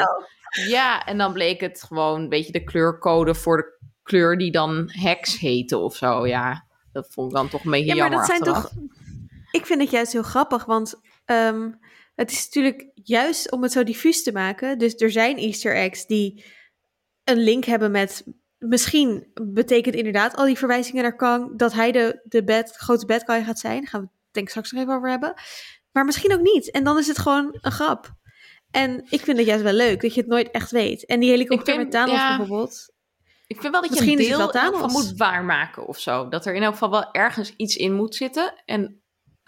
Ja, en dan bleek het gewoon een beetje de kleurcode voor de kleur die dan Hex heette of zo. Ja, dat vond ik dan toch een beetje Ja, maar jammer dat zijn achteraf. toch. Ik vind het juist heel grappig, want ehm, het is natuurlijk juist om het zo diffuus te maken. Dus er zijn Easter eggs die een link hebben met. Misschien betekent inderdaad al die verwijzingen naar Kang dat hij de, de bad, grote bad guy gaat zijn. Daar gaan we het denk ik straks nog even over hebben. Maar misschien ook niet. En dan is het gewoon een grap. En ik vind het juist wel leuk dat je het nooit echt weet. En die helikopter Ik met Thanos ja. bijvoorbeeld. Ik vind wel dat je een deel Thanos. moet waarmaken of zo. Dat er in elk geval wel ergens iets in moet zitten. En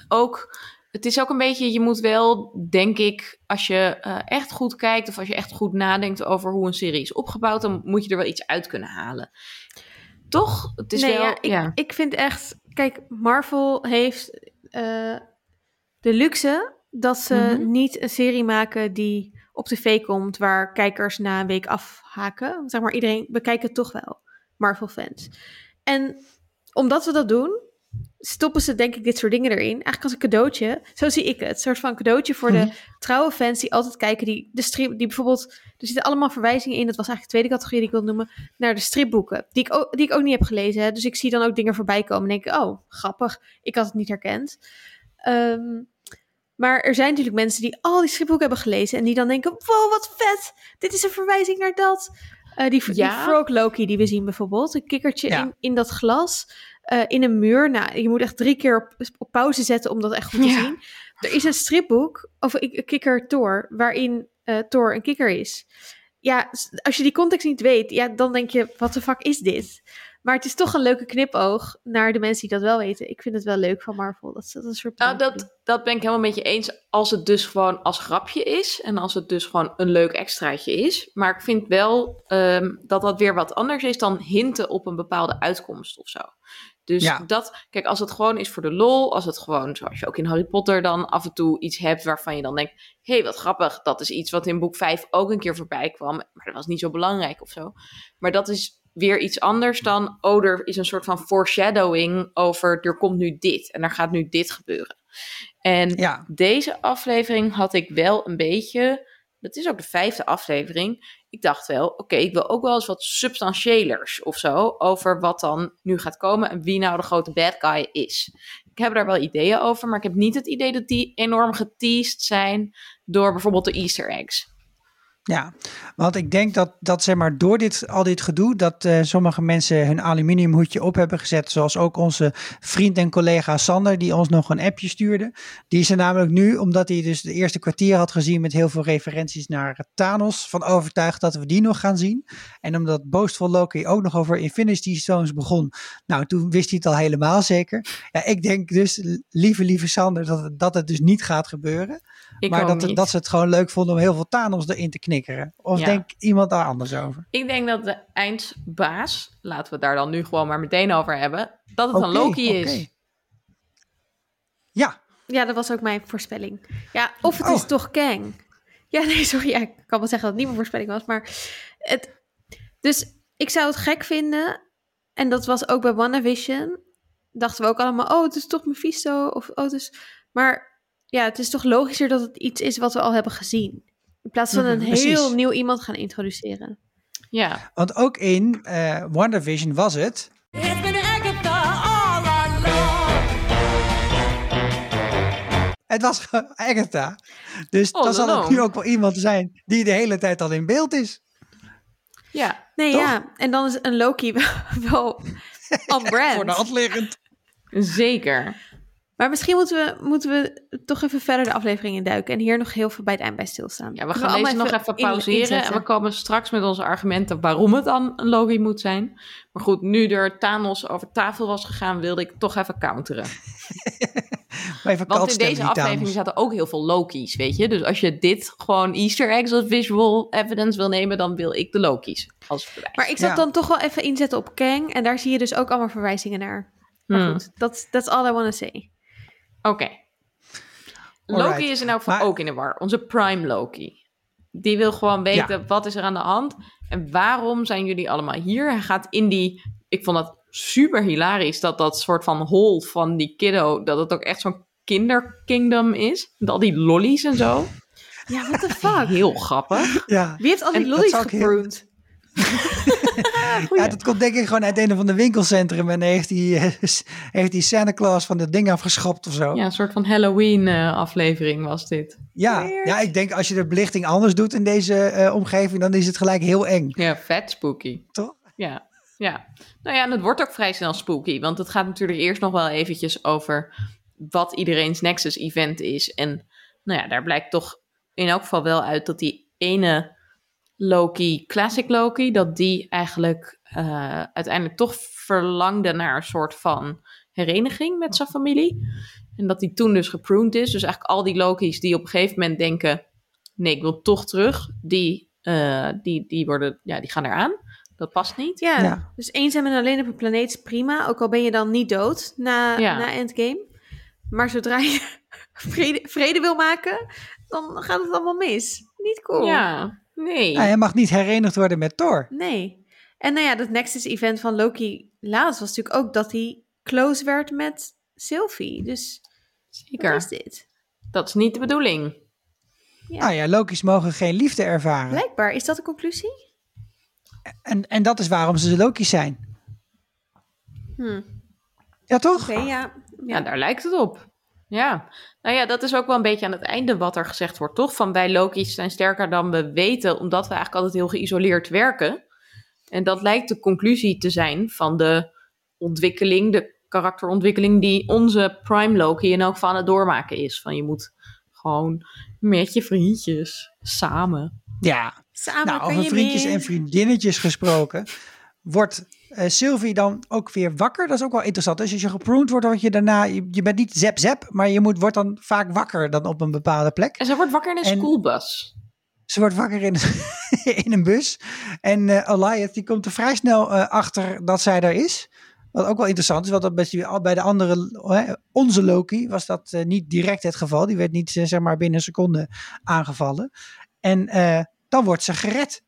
ook, het is ook een beetje, je moet wel, denk ik, als je eh, echt goed kijkt of als je echt goed nadenkt over hoe een serie is opgebouwd, dan moet je er wel iets uit kunnen halen. Toch? Het is nee, wel, ja, ik, ja. ik vind echt... Kijk, Marvel heeft eh, de luxe dat ze Mhm. niet een serie maken die op tv komt... waar kijkers na een week afhaken. Zeg maar, iedereen, we kijken toch wel, Marvel-fans. En omdat we dat doen, stoppen ze denk ik dit soort dingen erin. Eigenlijk als een cadeautje. Zo zie ik het. Een soort van cadeautje voor Mhm. de trouwe fans die altijd kijken. Die, de strip, die bijvoorbeeld... Er zitten allemaal verwijzingen in. Dat was eigenlijk de tweede categorie die ik wilde noemen. Naar de stripboeken. Die ik ook, die ik ook niet heb gelezen. Hè. Dus ik zie dan ook dingen voorbij komen. En denk ik, oh, grappig. Ik had het niet herkend. Ehm, maar er zijn natuurlijk mensen die al die stripboeken hebben gelezen. En die dan denken, wow, wat vet. Dit is een verwijzing naar dat. Eh, die. Frog Loki die we zien bijvoorbeeld. Een kikkertje Ja. in, in dat glas. Eh, in een muur. Nou, je moet echt drie keer op, op pauze zetten om dat echt goed te Ja. zien. Er is een stripboek over een kikker Thor, waarin eh, Thor een kikker is. Ja, als je die context niet weet, ja, dan denk je, wat de fuck is dit? Maar het is toch een leuke knipoog naar de mensen die dat wel weten. Ik vind het wel leuk van Marvel. Dat dat is een soort Nou, dat, dat ben ik helemaal met je eens. Als het dus gewoon als grapje is. En als het dus gewoon een leuk extraatje is. Maar ik vind wel ehm, dat dat weer wat anders is dan hinten op een bepaalde uitkomst of zo. Dus Ja. dat, kijk, als het gewoon is voor de lol. Als het gewoon, zoals je ook in Harry Potter dan af en toe iets hebt waarvan je dan denkt. Hé, hey, wat grappig. Dat is iets wat in boek 5 ook een keer voorbij kwam. Maar dat was niet zo belangrijk of zo. Maar dat is weer iets anders dan. Oh, er is een soort van foreshadowing over. Er komt nu dit. En er gaat nu dit gebeuren. En Ja, deze aflevering had ik wel een beetje. Dat is ook de vijfde aflevering. Ik dacht wel, oké, ik wil ook wel eens wat substantiëlers of zo. Over wat dan nu gaat komen en wie nou de grote bad guy is. Ik heb daar wel ideeën over, maar ik heb niet het idee dat die enorm geteased zijn door bijvoorbeeld de Easter eggs. Ja, want ik denk dat, dat zeg maar, door dit, al dit gedoe, dat eh, sommige mensen hun aluminiumhoedje op hebben gezet. Zoals ook onze vriend en collega Sander, die ons nog een appje stuurde. Die is er namelijk nu, omdat hij dus de eerste kwartier had gezien met heel veel referenties naar Thanos, van overtuigd dat we die nog gaan zien. En omdat Boastful Loki ook nog over Infinity Stones begon, nou, toen wist hij het al helemaal zeker. Ja, ik denk dus, lieve, lieve Sander, dat, het- dat het dus niet gaat gebeuren. Ik maar dat, niet. dat ze het gewoon leuk vonden om heel veel Thanos erin te knikkeren. Of Ja. denkt iemand daar anders over? Ik denk dat de eindbaas, laten we het daar dan nu gewoon maar meteen over hebben, dat het een Loki is. oké. Ja, Ja, dat was ook mijn voorspelling. Ja, of het is Oh. toch Kang. Ja, nee, sorry. Ja, ik kan wel zeggen dat het niet mijn voorspelling was. Maar het... Dus ik zou het gek vinden. En dat was ook bij WandaVision. Dachten we ook allemaal, oh, het is toch Mephisto. Of, oh, het is... Maar ja, het is toch logischer dat het iets is wat we al hebben gezien. In plaats van Mhm, een precies. heel nieuw iemand gaan introduceren. Ja, want ook in eh WandaVision was het. It's been Agatha all along. Het was gewoon Agatha. Dus All dan zal along. nu ook wel iemand zijn die de hele tijd al in beeld is. ja, Nee, Toch? ja. En dan is een Loki wel, wel [LAUGHS] on brand. Voor de hand liggend. zeker. Maar misschien moeten we, moeten we toch even verder de aflevering induiken. En hier nog heel veel bij het eind bij stilstaan. Ja, we gaan deze allemaal nog even in- pauzeren. en we komen straks met onze argumenten waarom het dan een Loki moet zijn. Maar goed, nu er Thanos over tafel was gegaan, wilde ik toch even counteren. [LAUGHS] Maar even Want in deze aflevering Thanos. zaten ook heel veel Loki's, weet je. Dus als je dit gewoon Easter eggs als visual evidence wil nemen, dan wil ik de Loki's als bewijs. Maar ik zat Ja. dan toch wel even inzetten op Kang. En daar zie je dus ook allemaal verwijzingen naar. Maar Hmm. goed, dat that's all I want to say. Oké. Loki Alright. is in elk geval Maar- ook in de war. Onze Prime Loki. Die wil gewoon weten wat is er aan de hand en waarom zijn jullie allemaal hier. Hij gaat in die. Ik vond dat super hilarisch dat dat soort van hol van die kiddo dat het ook echt zo'n kinderkingdom is. Met al die lollies en zo. Ja, what the fuck? Heel grappig. Ja. Wie heeft al die lollies gepruned? [LAUGHS] ja, dat komt denk ik gewoon uit een of ander winkelcentrum. En heeft die, [LAUGHS] heeft die Santa Claus van dat ding afgeschopt of zo. Ja, een soort van Halloween eh, aflevering was dit. Ja, ja, ik denk als je de belichting anders doet in deze eh, omgeving, dan is het gelijk heel eng. Ja, vet spooky. Toch? Ja, ja. Nou ja, en het wordt ook vrij snel spooky. Want het gaat natuurlijk eerst nog wel eventjes over wat iedereen's Nexus event is. En nou ja, daar blijkt toch in elk geval wel uit dat die ene Loki, Classic Loki, dat die eigenlijk eh, uiteindelijk toch verlangde naar een soort van hereniging met zijn familie. En dat die toen dus gepruned is. Dus eigenlijk al die Loki's die op een gegeven moment denken... nee, ik wil toch terug, die, eh, die, die, worden, ja, die gaan eraan. Dat past niet. Ja, Ja. dus eenzaam en alleen op een planeet is prima. Ook al ben je dan niet dood na, Ja. na Endgame. Maar zodra je [LAUGHS] vrede, vrede wil maken, dan gaat het allemaal mis. Niet cool. Ja, nee. Nou, hij mag niet herenigd worden met Thor. Nee. En nou ja, dat Nexus event van Loki laatst was natuurlijk ook dat hij close werd met Sylvie. Dus wat Zeker. is dit? Dat is niet de bedoeling. Ja. Nou ja, Loki's mogen geen liefde ervaren. Blijkbaar, is dat de conclusie? En, en dat is waarom ze Loki's zijn. Hm. Ja, toch? Oké, ja. Ja, daar lijkt het op. Ja, nou ja, dat is ook wel een beetje aan het einde wat er gezegd wordt, toch? Van wij Loki's zijn sterker dan we weten, omdat we eigenlijk altijd heel geïsoleerd werken. En dat lijkt de conclusie te zijn van de ontwikkeling, de karakterontwikkeling die onze Prime Loki in elk geval aan het doormaken is. Van je moet gewoon met je vriendjes samen. Ja. Samen Nou, over je vriendjes en vriendinnetjes gesproken. Wordt eh, Sylvie dan ook weer wakker? Dat is ook wel interessant. Dus als je gepruned wordt, word je daarna... Je, je bent niet zep-zep, maar je moet, wordt dan vaak wakker dan op een bepaalde plek. En ze wordt wakker in een En- schoolbus. Ze wordt wakker in, [LAUGHS] in een bus. En Elias die komt er vrij snel eh, achter dat zij daar is. Wat ook wel interessant is, want dat bij, de andere, onze Loki, was dat niet direct het geval. Die werd niet zeg maar binnen een seconde aangevallen. En dan wordt ze gered.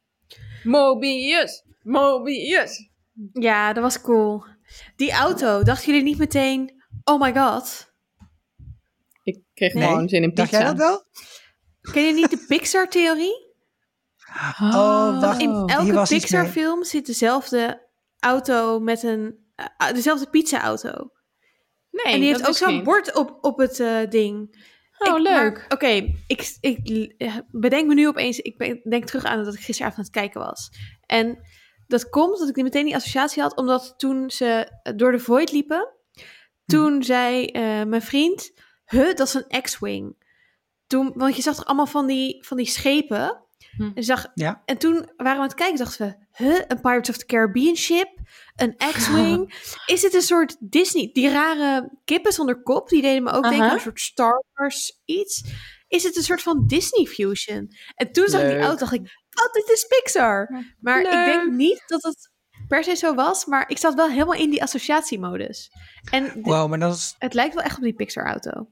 Mobius! Mobius! Ja, dat was cool. Die auto, dachten jullie niet meteen, oh my god. Ik kreeg Nee, gewoon zin in Dacht pizza. jij dat wel? Ken je niet de Pixar-theorie? Oh, Dat wacht. in elke Pixar-film zit dezelfde auto met een... eh, dezelfde pizza-auto. Nee, en die heeft ook zo'n bord op, op het eh, ding. Oh, Ik- leuk. Oké, ik, ik eh, bedenk me nu opeens... Ik ben- denk terug aan dat ik gisteravond aan het kijken was. En dat komt dat ik die meteen die associatie had... omdat toen ze door de Void liepen... toen zei eh, mijn vriend... Huh, dat is een X-Wing. Toen, want je zag toch allemaal van die, van die schepen... Hm. En, zag, Ja. en toen waren we aan het kijken, dachten we, huh, een Pirates of the Caribbean ship, een X-Wing. [LAUGHS] Is het een soort Disney, die rare kippen zonder kop, die deden me ook denken aan een soort Star Wars iets. Is het een soort van Disney fusion? En toen zag ik die auto, dacht ik, wat, dit is Pixar. Maar ik denk niet dat het per se zo was, maar ik zat wel helemaal in die associatiemodus. En Wow, maar dat is, het lijkt wel echt op die Pixar auto.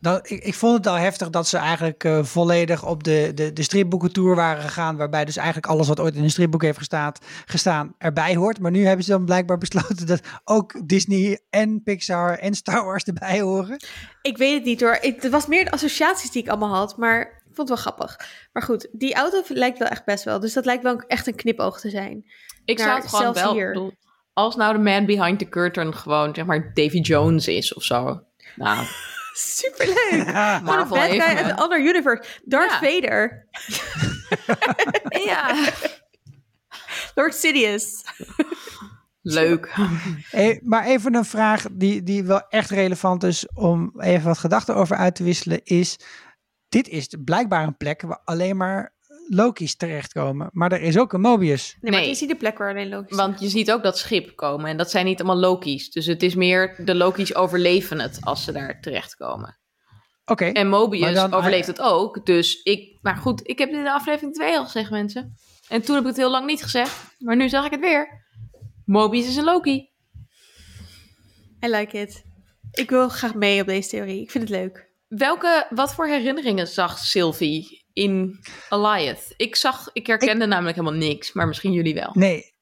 dat, ik, ik vond het al heftig dat ze eigenlijk eh, volledig op de, de, de stripboekentour waren gegaan. Waarbij dus eigenlijk alles wat ooit in een stripboek heeft gestaan, gestaan erbij hoort. Maar nu hebben ze dan blijkbaar besloten dat ook Disney en Pixar en Star Wars erbij horen. Ik weet het niet hoor. Ik, het was meer de associaties die ik allemaal had, maar vond het wel grappig. Maar goed, die auto lijkt wel echt best wel. Dus dat lijkt wel echt een knipoog te zijn. Ik zou het gewoon zelfs wel... hier. bedoel, Als nou de man behind the curtain gewoon, zeg maar, Davy Jones is of zo. Nou, [LAUGHS] Superleuk! Ja, Gewoon een Marvel bad guy uit een ander universe. Darth Ja. Vader. [LAUGHS] ja. Lord Sidious. Leuk. Eh, maar even een vraag die, die wel echt relevant is om even wat gedachten over uit te wisselen is... Dit is blijkbaar een plek waar alleen maar Loki's terechtkomen. Maar er is ook een Mobius. Nee, maar Nee. is niet de plek waar alleen logisch Want je ziet ook dat schip komen en dat zijn niet allemaal Loki's. Dus het is meer de Loki's overleven het als ze daar terechtkomen. Oké, En Mobius dan- overleeft het ook. Dus ik, maar goed, ik heb dit in de aflevering 2 al gezegd, mensen. En toen heb ik het heel lang niet gezegd. Maar nu zeg ik het weer. Mobius is een Loki. I like it. Ik wil graag mee op deze theorie. Ik vind het leuk. Welke, wat voor herinneringen zag Sylvie in Alliath? Ik zag, ik herkende namelijk helemaal niks, maar misschien jullie wel. nee.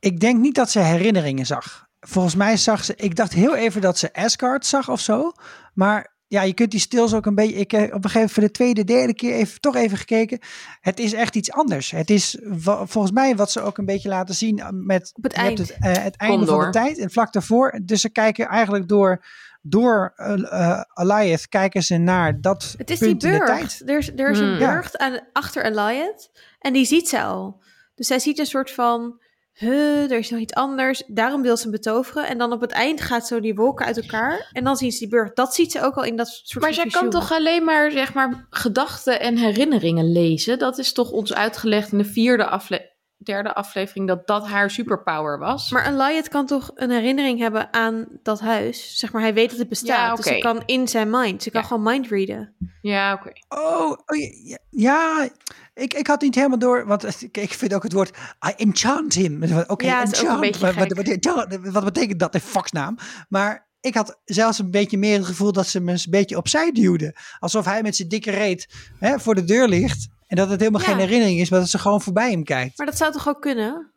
Ik denk niet dat ze herinneringen zag. Volgens mij zag ze... Ik dacht heel even dat ze Asgard zag of zo. Maar ja, je kunt die stils ook een beetje... Ik heb op een gegeven moment voor de tweede, derde keer even, toch even gekeken. Het is echt iets anders. Het is volgens mij wat ze ook een beetje laten zien met... Op het eind. eh, het einde van de tijd en vlak daarvoor. Dus ze kijken eigenlijk door... Door uh, Alliath kijken ze naar dat Het is die punt in de tijd. burcht. Er is, er is een Hmm. Ja. burcht aan, achter Eliot. En die ziet ze al. Dus zij ziet een soort van... Huh, er is nog iets anders. Daarom wil ze hem betoveren. En dan op het eind gaat zo die wolken uit elkaar. En dan zien ze die burcht. Dat ziet ze ook al in dat soort Maar zij kan toch alleen maar, zeg maar, gedachten en herinneringen lezen? Dat is toch ons uitgelegd in de vierde aflevering. Derde aflevering dat dat haar superpower was. Maar Eliot kan toch een herinnering hebben aan dat huis? Zeg maar, hij weet dat het bestaat. Ja, Dus ze kan in zijn mind. Ze kan Ja. gewoon mindreaden. ja, oké. Oh, oh, ja, ja, ik, ik had niet helemaal door, want ik, ik vind ook het woord I enchant him. Oké, Ja, een enchant, beetje wat, wat, wat, betekent dat in fucksnaam? Maar ik had zelfs een beetje meer het gevoel dat ze me eens een beetje opzij duwde. Alsof hij met zijn dikke reet hè, voor de deur ligt. En dat het helemaal Ja. geen herinnering is, maar dat ze gewoon voorbij hem kijkt. Maar dat zou toch ook kunnen?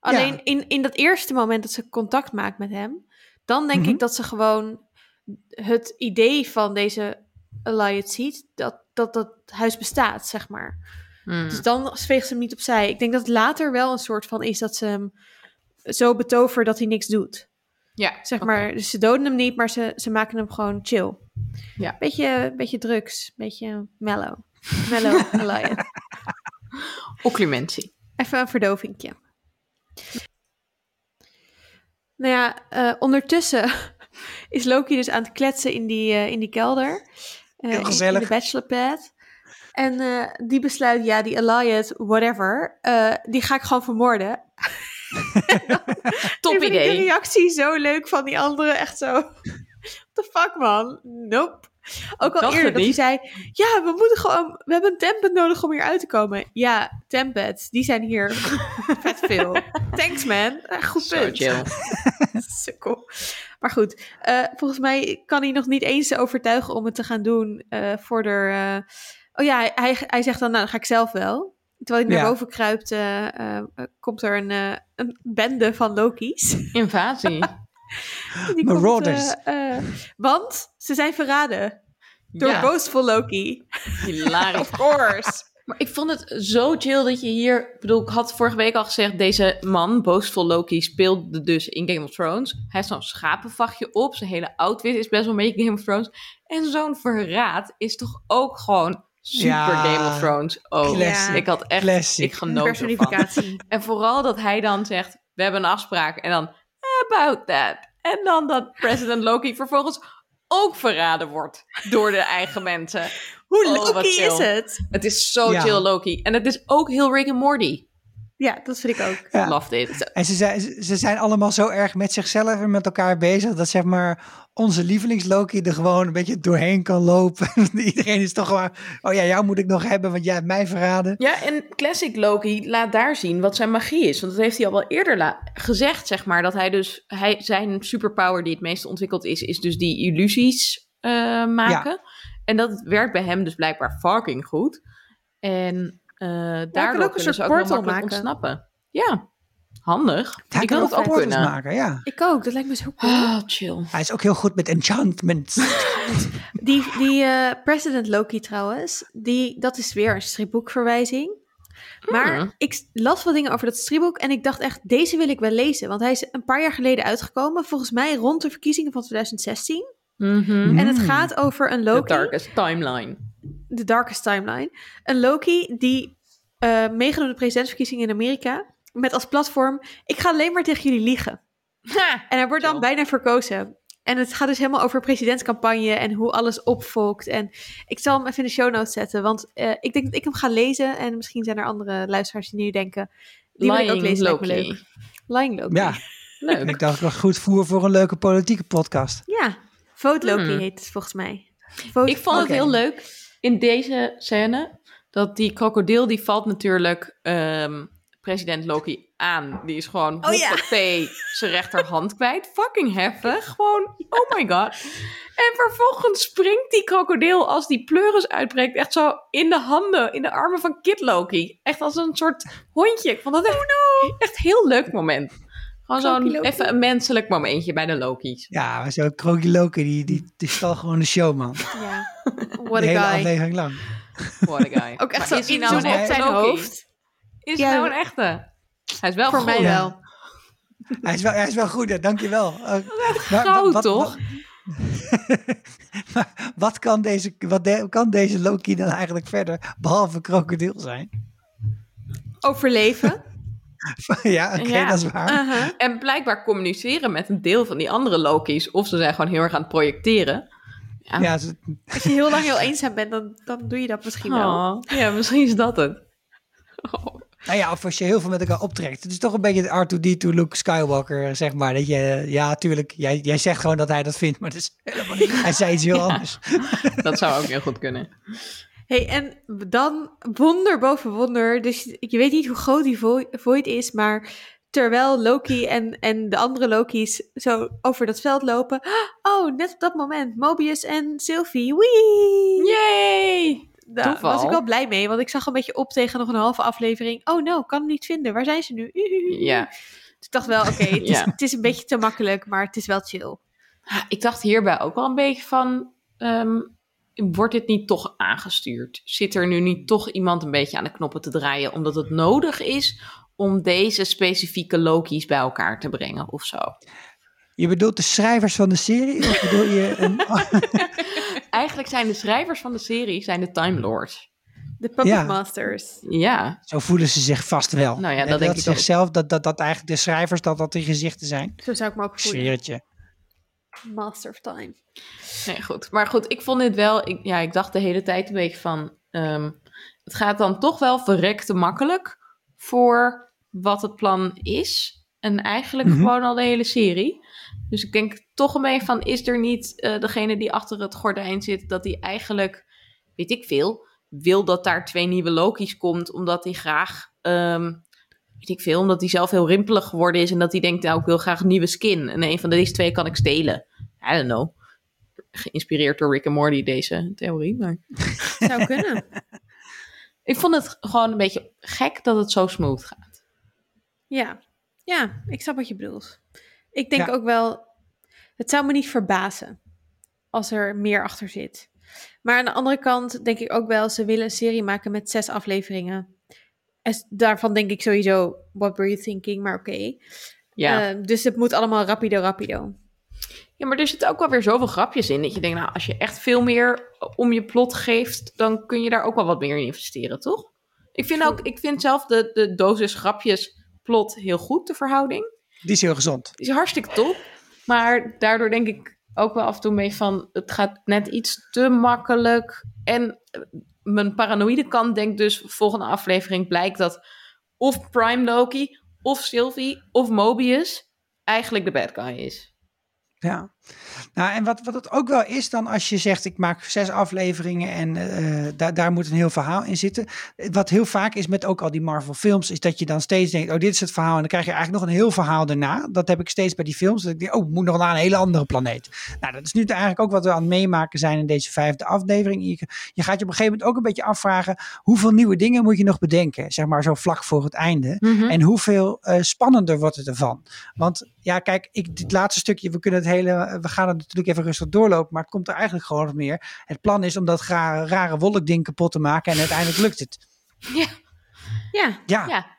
Alleen in, in dat eerste moment dat ze contact maakt met hem, dan denk Mhm. ik dat ze gewoon het idee van deze Eliot ziet, dat, dat dat huis bestaat, zeg maar. Hmm. Dus dan veegt ze hem niet opzij. Ik denk dat het later wel een soort van is dat ze hem zo betovert dat hij niks doet. Ja, Zeg maar, dus ze doden hem niet, maar ze, ze maken hem gewoon chill. Ja. Beetje, beetje drugs, beetje mellow. Mellow [LAUGHS] Eliot. Occlumentie. Even een verdovingje. Nou ja, eh, ondertussen [LAUGHS] is Loki dus aan het kletsen in die, eh, in die kelder. Eh, in- gezellig. In de bachelorpad. En eh, die besluit, ja, die Eliot, whatever, eh, die ga ik gewoon vermoorden. Top [LAUGHS] Ik vind Die idee. reactie zo leuk van die anderen, echt zo. What the fuck, man? Nope. Ook al eerder dat hij zei, ja, we moeten gewoon, we hebben een tempad nodig om hier uit te komen. Ja, tempads, die zijn hier [LAUGHS] vet veel. Thanks, man. Eh, Goed Zo punt. chill. [LAUGHS] Sukkel. Maar goed, eh, volgens mij kan hij nog niet eens overtuigen om het te gaan doen eh voor de... Oh ja, hij, hij, zegt dan, nou, dan ga ik zelf wel. Terwijl hij naar Ja. boven kruipt, komt er een, een bende van Loki's. Invasie. [LAUGHS] [LAUGHS] Die Marauders. Komt, eh, eh, want ze zijn verraden door Ja. boastful Loki. Hilarisch. [LAUGHS] Of course. Maar ik vond het zo chill dat je hier... Ik bedoel, ik had vorige week al gezegd... Deze man, Boastful Loki, speelde dus in Game of Thrones. Hij heeft zo'n schapenvachtje op. Zijn hele outfit is best wel een beetje Game of Thrones. En zo'n verraad is toch ook gewoon super Ja. Game of Thrones. Oh, Classic. ik had echt... Classic. Ik genoot ervan. Personificatie. En vooral dat hij dan zegt... We hebben een afspraak. En dan... About that. En dan dat President Loki vervolgens ook verraden wordt door de eigen [LAUGHS] mensen. Hoe Oh, Loki is het? Het is zo Ja. chill Loki. En het is ook heel Rick en Morty. Ja, dat vind ik ook. Ja. Love it. En ze zijn, ze zijn allemaal zo erg met zichzelf en met elkaar bezig dat zeg maar onze lievelingsloki er gewoon een beetje doorheen kan lopen. [LAUGHS] Iedereen is toch gewoon, oh ja, jou moet ik nog hebben, want jij hebt mij verraden. Ja, en Classic Loki laat daar zien wat zijn magie is. Want dat heeft hij al wel eerder gezegd, zeg maar. Dat hij dus, hij, zijn superpower die het meest ontwikkeld is, is dus die illusies eh, maken. En dat werkt bij hem dus blijkbaar fucking goed. En kan daardoor ook een kunnen soort ze ook portal makkelijk maken. ontsnappen. Ja, handig. Hij ik kan wil ook het ook kunnen. maken, ja. Ik ook, dat lijkt me zo cool. Ah, chill. Hij is ook heel goed met enchantment. Die, die eh, President Loki trouwens, die, dat is weer een stripboekverwijzing. Maar Hmm. ik las wat dingen over dat stripboek en ik dacht echt, deze wil ik wel lezen. Want hij is een paar jaar geleden uitgekomen, volgens mij rond de verkiezingen van 2016. Mhm. En het Mm. gaat over een The Loki, darkest timeline. de darkest timeline. Een Loki die eh meegaat aan de presidentsverkiezingen in Amerika. Met als platform, ik ga alleen maar tegen jullie liegen. Ha! En hij wordt dan bijna verkozen. En het gaat dus helemaal over presidentscampagne en hoe alles opvolkt. En ik zal hem even in de show notes zetten, want eh, ik denk dat ik hem ga lezen. En misschien zijn er andere luisteraars die nu denken, die wil ik ook Lying lezen, Loki. leuk. Lying Loki. Ja, [LAUGHS] Leuk. en ik dacht wel goed voer voor een leuke politieke podcast. Ja, Vote Loki Hmm. heet het volgens mij. Vote- Ik vond het heel leuk in deze scène dat die krokodil die valt natuurlijk ehm, president Loki aan. Die is gewoon Oh ja. zijn rechterhand kwijt. Fucking heftig. Gewoon, oh my god. En vervolgens springt die krokodil als die pleuris uitbreekt echt zo in de handen, in de armen van Kid Loki. Echt als een soort hondje. Ik vond dat echt, echt een heel leuk moment. Gewoon zo'n even een menselijk momentje bij de Loki's. Ja, maar zo'n Kroki Loki, die, die, die stal gewoon de show, man. Ja. [LAUGHS] De What hele a guy. aflevering lang. What a guy. Ook echt Maar zo is hij nou op zijn Loki? hoofd. Is Ja, het nou een echte? Hij is wel Voor mij wel. Hij is wel, hij is wel goed, hè, dankjewel. Uh, maar Goud, wat- toch? [LAUGHS] maar wat kan deze, wat de- kan deze Loki dan eigenlijk verder, behalve krokodil zijn? Overleven. [LAUGHS] ja, oké, Ja. dat is waar. Uh-huh. En blijkbaar communiceren met een deel van die andere Loki's. Of ze zijn gewoon heel erg aan het projecteren. Ja. ja, ze- Als je heel lang heel eenzaam bent, dan, dan doe je dat misschien wel. Oh, ja, misschien is dat het. Oh. Nou ja, of als je heel veel met elkaar optrekt. Het is toch een beetje het R2D2 Luke Skywalker, zeg maar. Dat je, ja, tuurlijk, jij, jij zegt gewoon dat hij dat vindt, maar het is helemaal niet. Hij zei iets heel [LAUGHS] anders. [LAUGHS] Dat zou ook heel goed kunnen. hey, en dan wonder boven wonder. Dus je je weet niet hoe groot die vo- void is, maar terwijl Loki en, en de andere Loki's zo over dat veld lopen. [GASPS] Oh, net op dat moment, Mobius en Sylvie. Wee! Yay! Daar was ik wel blij mee, want ik zag een beetje op tegen nog een halve aflevering. Oh no, kan hem niet vinden. Waar zijn ze nu? Ja. Dus ik dacht wel, oké, het, Ja. het is een beetje te makkelijk, maar het is wel chill. Ik dacht hierbij ook wel een beetje van... ehm, wordt dit niet toch aangestuurd? Zit er nu niet toch iemand een beetje aan de knoppen te draaien... omdat het nodig is om deze specifieke Loki's bij elkaar te brengen of zo? Je bedoelt de schrijvers van de serie? Of bedoel je een... [LAUGHS] Eigenlijk zijn de schrijvers van de serie zijn de Time Lords. De Puppet Ja. Masters. Ja, Zo voelen ze zich vast wel. Nou ja, dat En denk ik zelf dat, dat, dat eigenlijk de schrijvers dat dat die gezichten zijn. Zo zou ik me ook voelen. Master of Time. nee, goed. Maar goed, ik vond dit wel... Ik, ja, ik dacht de hele tijd een beetje van... ehm, het gaat dan toch wel verrekte makkelijk voor wat het plan is. En eigenlijk Mhm. gewoon al de hele serie. Dus ik denk toch een beetje van... Is er niet eh, degene die achter het gordijn zit... dat die eigenlijk, weet ik veel... wil dat daar twee nieuwe Loki's komt... omdat hij graag... ehm, weet ik veel, omdat hij zelf heel rimpelig geworden is... en dat hij denkt, nou, ik wil graag een nieuwe skin. En een van deze twee kan ik stelen. I don't know. Geïnspireerd door Rick en Morty, deze theorie. Maar [LAUGHS] Zou kunnen. [LAUGHS] ik vond het gewoon een beetje gek dat het zo smooth gaat. Ja. ja, ik snap wat je bedoelt. Ik denk Ja. ook wel, het zou me niet verbazen als er meer achter zit. Maar aan de andere kant denk ik ook wel, ze willen een serie maken met zes afleveringen. En daarvan denk ik sowieso, what were you thinking? Maar oké. Ja. Eh, dus het moet allemaal rapido, rapido. ja, maar er zitten ook wel weer zoveel grapjes in... dat je denkt, nou, als je echt veel meer om je plot geeft... dan kun je daar ook wel wat meer in investeren, toch? Ik vind, ook, ik vind zelf de, de dosis grapjes plot heel goed, de verhouding. Die is heel gezond. Die is hartstikke top. Maar daardoor denk ik ook wel af en toe mee van... het gaat net iets te makkelijk. En eh, mijn paranoïde kant denkt dus... volgende aflevering blijkt dat... of Prime Loki, of Sylvie, of Mobius... eigenlijk de bad guy is. Ja. Nou, en wat, wat het ook wel is dan als je zegt, ik maak zes afleveringen en eh, daar, daar moet een heel verhaal in zitten. Wat heel vaak is met ook al die Marvel films, is dat je dan steeds denkt, oh dit is het verhaal. En dan krijg je eigenlijk nog een heel verhaal daarna. Dat heb ik steeds bij die films. Dat ik denk, oh, het moet nog naar een hele andere planeet. Nou, dat is nu eigenlijk ook wat we aan het meemaken zijn in deze vijfde aflevering. Je, je gaat je op een gegeven moment ook een beetje afvragen, hoeveel nieuwe dingen moet je nog bedenken? Zeg maar zo vlak voor het einde. En hoeveel eh, spannender wordt het ervan? Want ja, kijk, ik, dit laatste stukje, we kunnen het hele, we gaan het natuurlijk even rustig doorlopen, maar het komt er eigenlijk gewoon op neer. Het plan is om dat rare, rare wolkding kapot te maken en uiteindelijk lukt het. Ja, Ja, Ja, ja.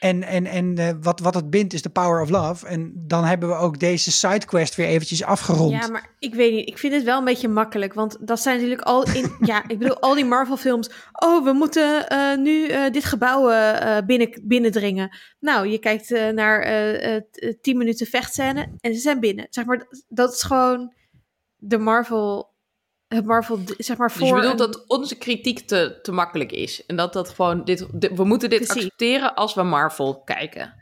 En, en, en eh, wat, wat het bindt is de power of love. En dan hebben we ook deze sidequest weer eventjes afgerond. Ja, maar ik weet niet. Ik vind het wel een beetje makkelijk. Want dat zijn natuurlijk al in. [LAUGHS] ja, ik bedoel, al die Marvel-films. Oh, we moeten eh, nu eh, dit gebouw binnen, binnendringen. Nou, je kijkt naar eh, eh, t- 10 minuten vechtscène en ze zijn binnen. Zeg maar, dat is gewoon de Marvel. Het Marvel, zeg maar, voor. Dus je bedoelt een- dat onze kritiek te, te makkelijk is. En dat dat gewoon... Dit, dit- we moeten dit Precies. accepteren als we Marvel kijken.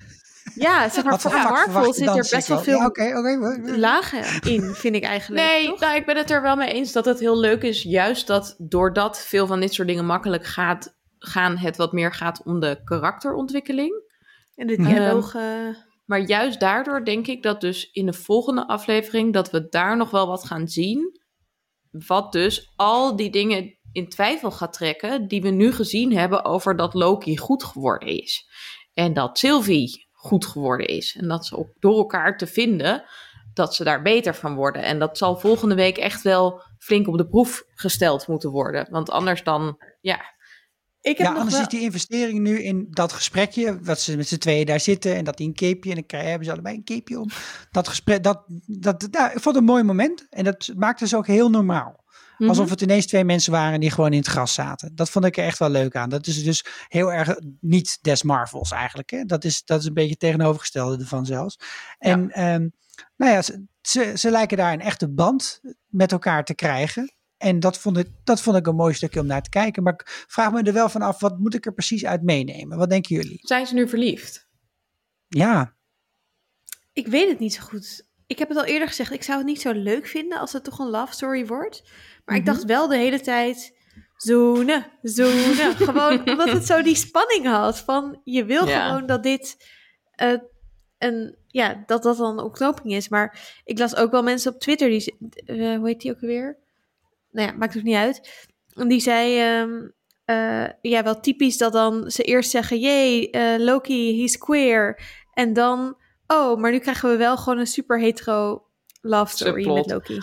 Ja, zeg maar, voor Marvel zit er best wel veel Ja, oké, oké. lagen in, vind ik eigenlijk. Nee, toch? nou, ik ben het er wel mee eens dat het heel leuk is. Juist dat doordat veel van dit soort dingen makkelijk gaat, gaan, het wat meer gaat om de karakterontwikkeling. En de dialogen. Maar juist daardoor denk ik dat dus in de volgende aflevering dat we daar nog wel wat gaan zien. Wat dus al die dingen in twijfel gaat trekken die we nu gezien hebben over dat Loki goed geworden is. En dat Sylvie goed geworden is. En dat ze ook door elkaar te vinden, dat ze daar beter van worden. En dat zal volgende week echt wel flink op de proef gesteld moeten worden. Want anders dan, ja, Ik heb Ja, nog anders wel... is die investering nu in dat gesprekje, wat ze met z'n tweeën daar zitten en dat die een capeje en dan hebben ze allebei een capeje om. Dat gesprek, dat, dat, ja, ik vond het een mooi moment en dat maakte ze ook heel normaal. Mhm. Alsof het ineens twee mensen waren die gewoon in het gras zaten. Dat vond ik er echt wel leuk aan. Dat is dus heel erg niet des Marvels eigenlijk. Hè? Dat, is, dat is een beetje het tegenovergestelde ervan zelfs. En ehm, nou ja, ze, ze, ze lijken daar een echte band met elkaar te krijgen. En dat vond, ik, dat vond ik een mooi stukje om naar te kijken. Maar ik vraag me er wel van af, wat moet ik er precies uit meenemen? Wat denken jullie? Zijn ze nu verliefd? Ja, Ik weet het niet zo goed. Ik heb het al eerder gezegd, ik zou het niet zo leuk vinden als het toch een love story wordt. Maar ik Mhm. dacht wel de hele tijd, zoenen, zoenen. [LAUGHS] gewoon omdat het zo die spanning had van, je wil Ja. gewoon dat dit, eh, een, ja, dat dat dan een ontknoping is. Maar ik las ook wel mensen op Twitter, die, eh, hoe heet die ook alweer? Nou ja, maakt ook niet uit. En die zei, ehm, eh, ja, wel typisch dat dan ze eerst zeggen, jee, eh, Loki, he's queer. En dan, oh, maar nu krijgen we wel gewoon een super hetero love story Subplot. met Loki.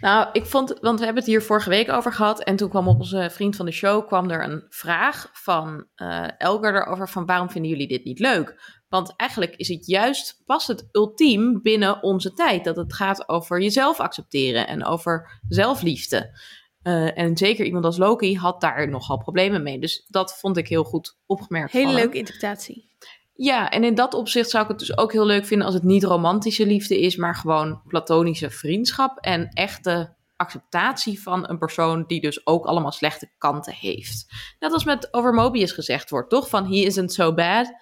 Nou, ik vond, want we hebben het hier vorige week over gehad. En toen kwam op onze vriend van de show kwam er een vraag van eh Elgar erover van waarom vinden jullie dit niet leuk? Want eigenlijk is het juist, past het ultiem binnen onze tijd. Dat het gaat over jezelf accepteren en over zelfliefde. Eh, en zeker iemand als Loki had daar nogal problemen mee. Dus dat vond ik heel goed opgemerkt. Hele leuke interpretatie. Ja, en in dat opzicht zou ik het dus ook heel leuk vinden als het niet romantische liefde is, maar gewoon platonische vriendschap en echte acceptatie van een persoon die dus ook allemaal slechte kanten heeft. Net als met over Mobius gezegd wordt, toch? Van he isn't so bad,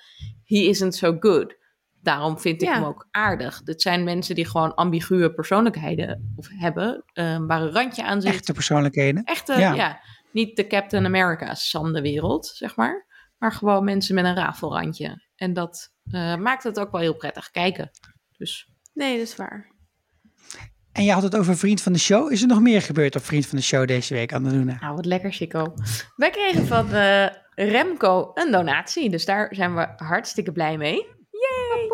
he isn't so good. Daarom vind ik Ja. hem ook aardig. Dit zijn mensen die gewoon ambiguë persoonlijkheden of hebben, eh, waar een randje aan zit. echte persoonlijkheden. Echte, Ja. ja. Niet de Captain America's van de wereld, zeg maar. Maar gewoon mensen met een rafelrandje. En dat eh, maakt het ook wel heel prettig kijken. Dus Nee, dat is waar. En je had het over vriend van de show. Is er nog meer gebeurd op vriend van de show deze week, Anne nou, wat lekker, Chico. Wij kregen van eh, Remco een donatie. Dus daar zijn we hartstikke blij mee. Yay!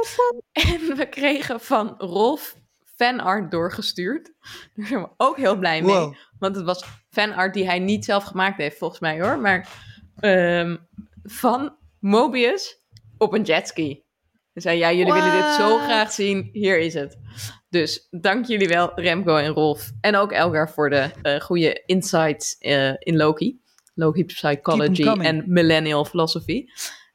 [LAUGHS] En we kregen van Rolf fanart doorgestuurd. Daar zijn we ook heel blij mee. Wow. Want het was fanart die hij niet zelf gemaakt heeft, volgens mij hoor. Maar ehm, van Mobius op een jetski. Hij zei, ja, jullie willen dit zo graag zien. Hier is het. Dus dank jullie wel, Remco en Rolf. En ook Elgar voor de eh, goede insights eh, in Loki. Loki Psychology en Millennial Philosophy.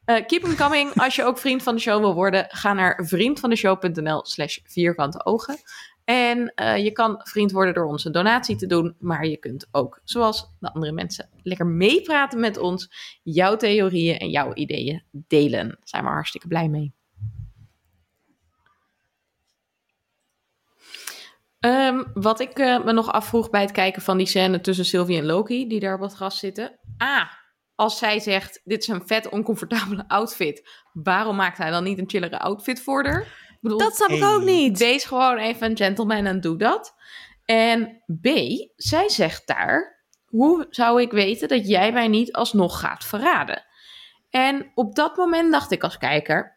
Eh, keep them coming. Als je ook vriend van de show wil worden, ga naar vriendvandeshow.nl slash vierkante ogen. En eh, je kan vriend worden door ons een donatie te doen. Maar je kunt ook, zoals de andere mensen, lekker meepraten met ons. Jouw theorieën en jouw ideeën delen. Daar zijn we hartstikke blij mee. Ehm, wat ik eh, me nog afvroeg bij het kijken van die scène tussen Sylvie en Loki, die daar op het gras zitten. Ah, als zij zegt, dit is een vet oncomfortabele outfit. Waarom maakt hij dan niet een chillere outfit voor haar? Ik bedoel, Dat snap ik ook niet. Wees gewoon even een gentleman en doe dat. En B, zij zegt daar: Hoe zou ik weten dat jij mij niet alsnog gaat verraden? En op dat moment dacht ik als kijker: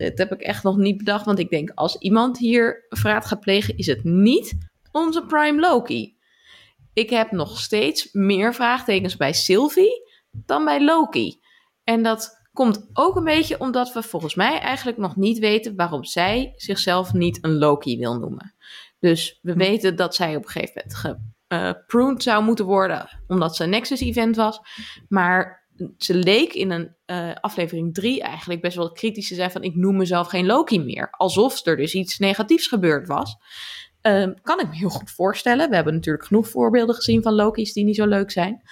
Dit heb ik echt nog niet bedacht. Want ik denk: als iemand hier verraad gaat plegen, is het niet onze Prime Loki. Ik heb nog steeds meer vraagtekens bij Sylvie dan bij Loki. En dat komt ook een beetje omdat we volgens mij eigenlijk nog niet weten waarom zij zichzelf niet een Loki wil noemen. Dus we weten dat zij op een gegeven moment gepruned zou moeten worden, omdat ze een Nexus-event was. Maar ze leek in een eh, aflevering 3 eigenlijk best wel kritisch te zijn van ik noem mezelf geen Loki meer. Alsof er dus iets negatiefs gebeurd was. Ehm, kan ik me heel goed voorstellen. We hebben natuurlijk genoeg voorbeelden gezien van Loki's die niet zo leuk zijn.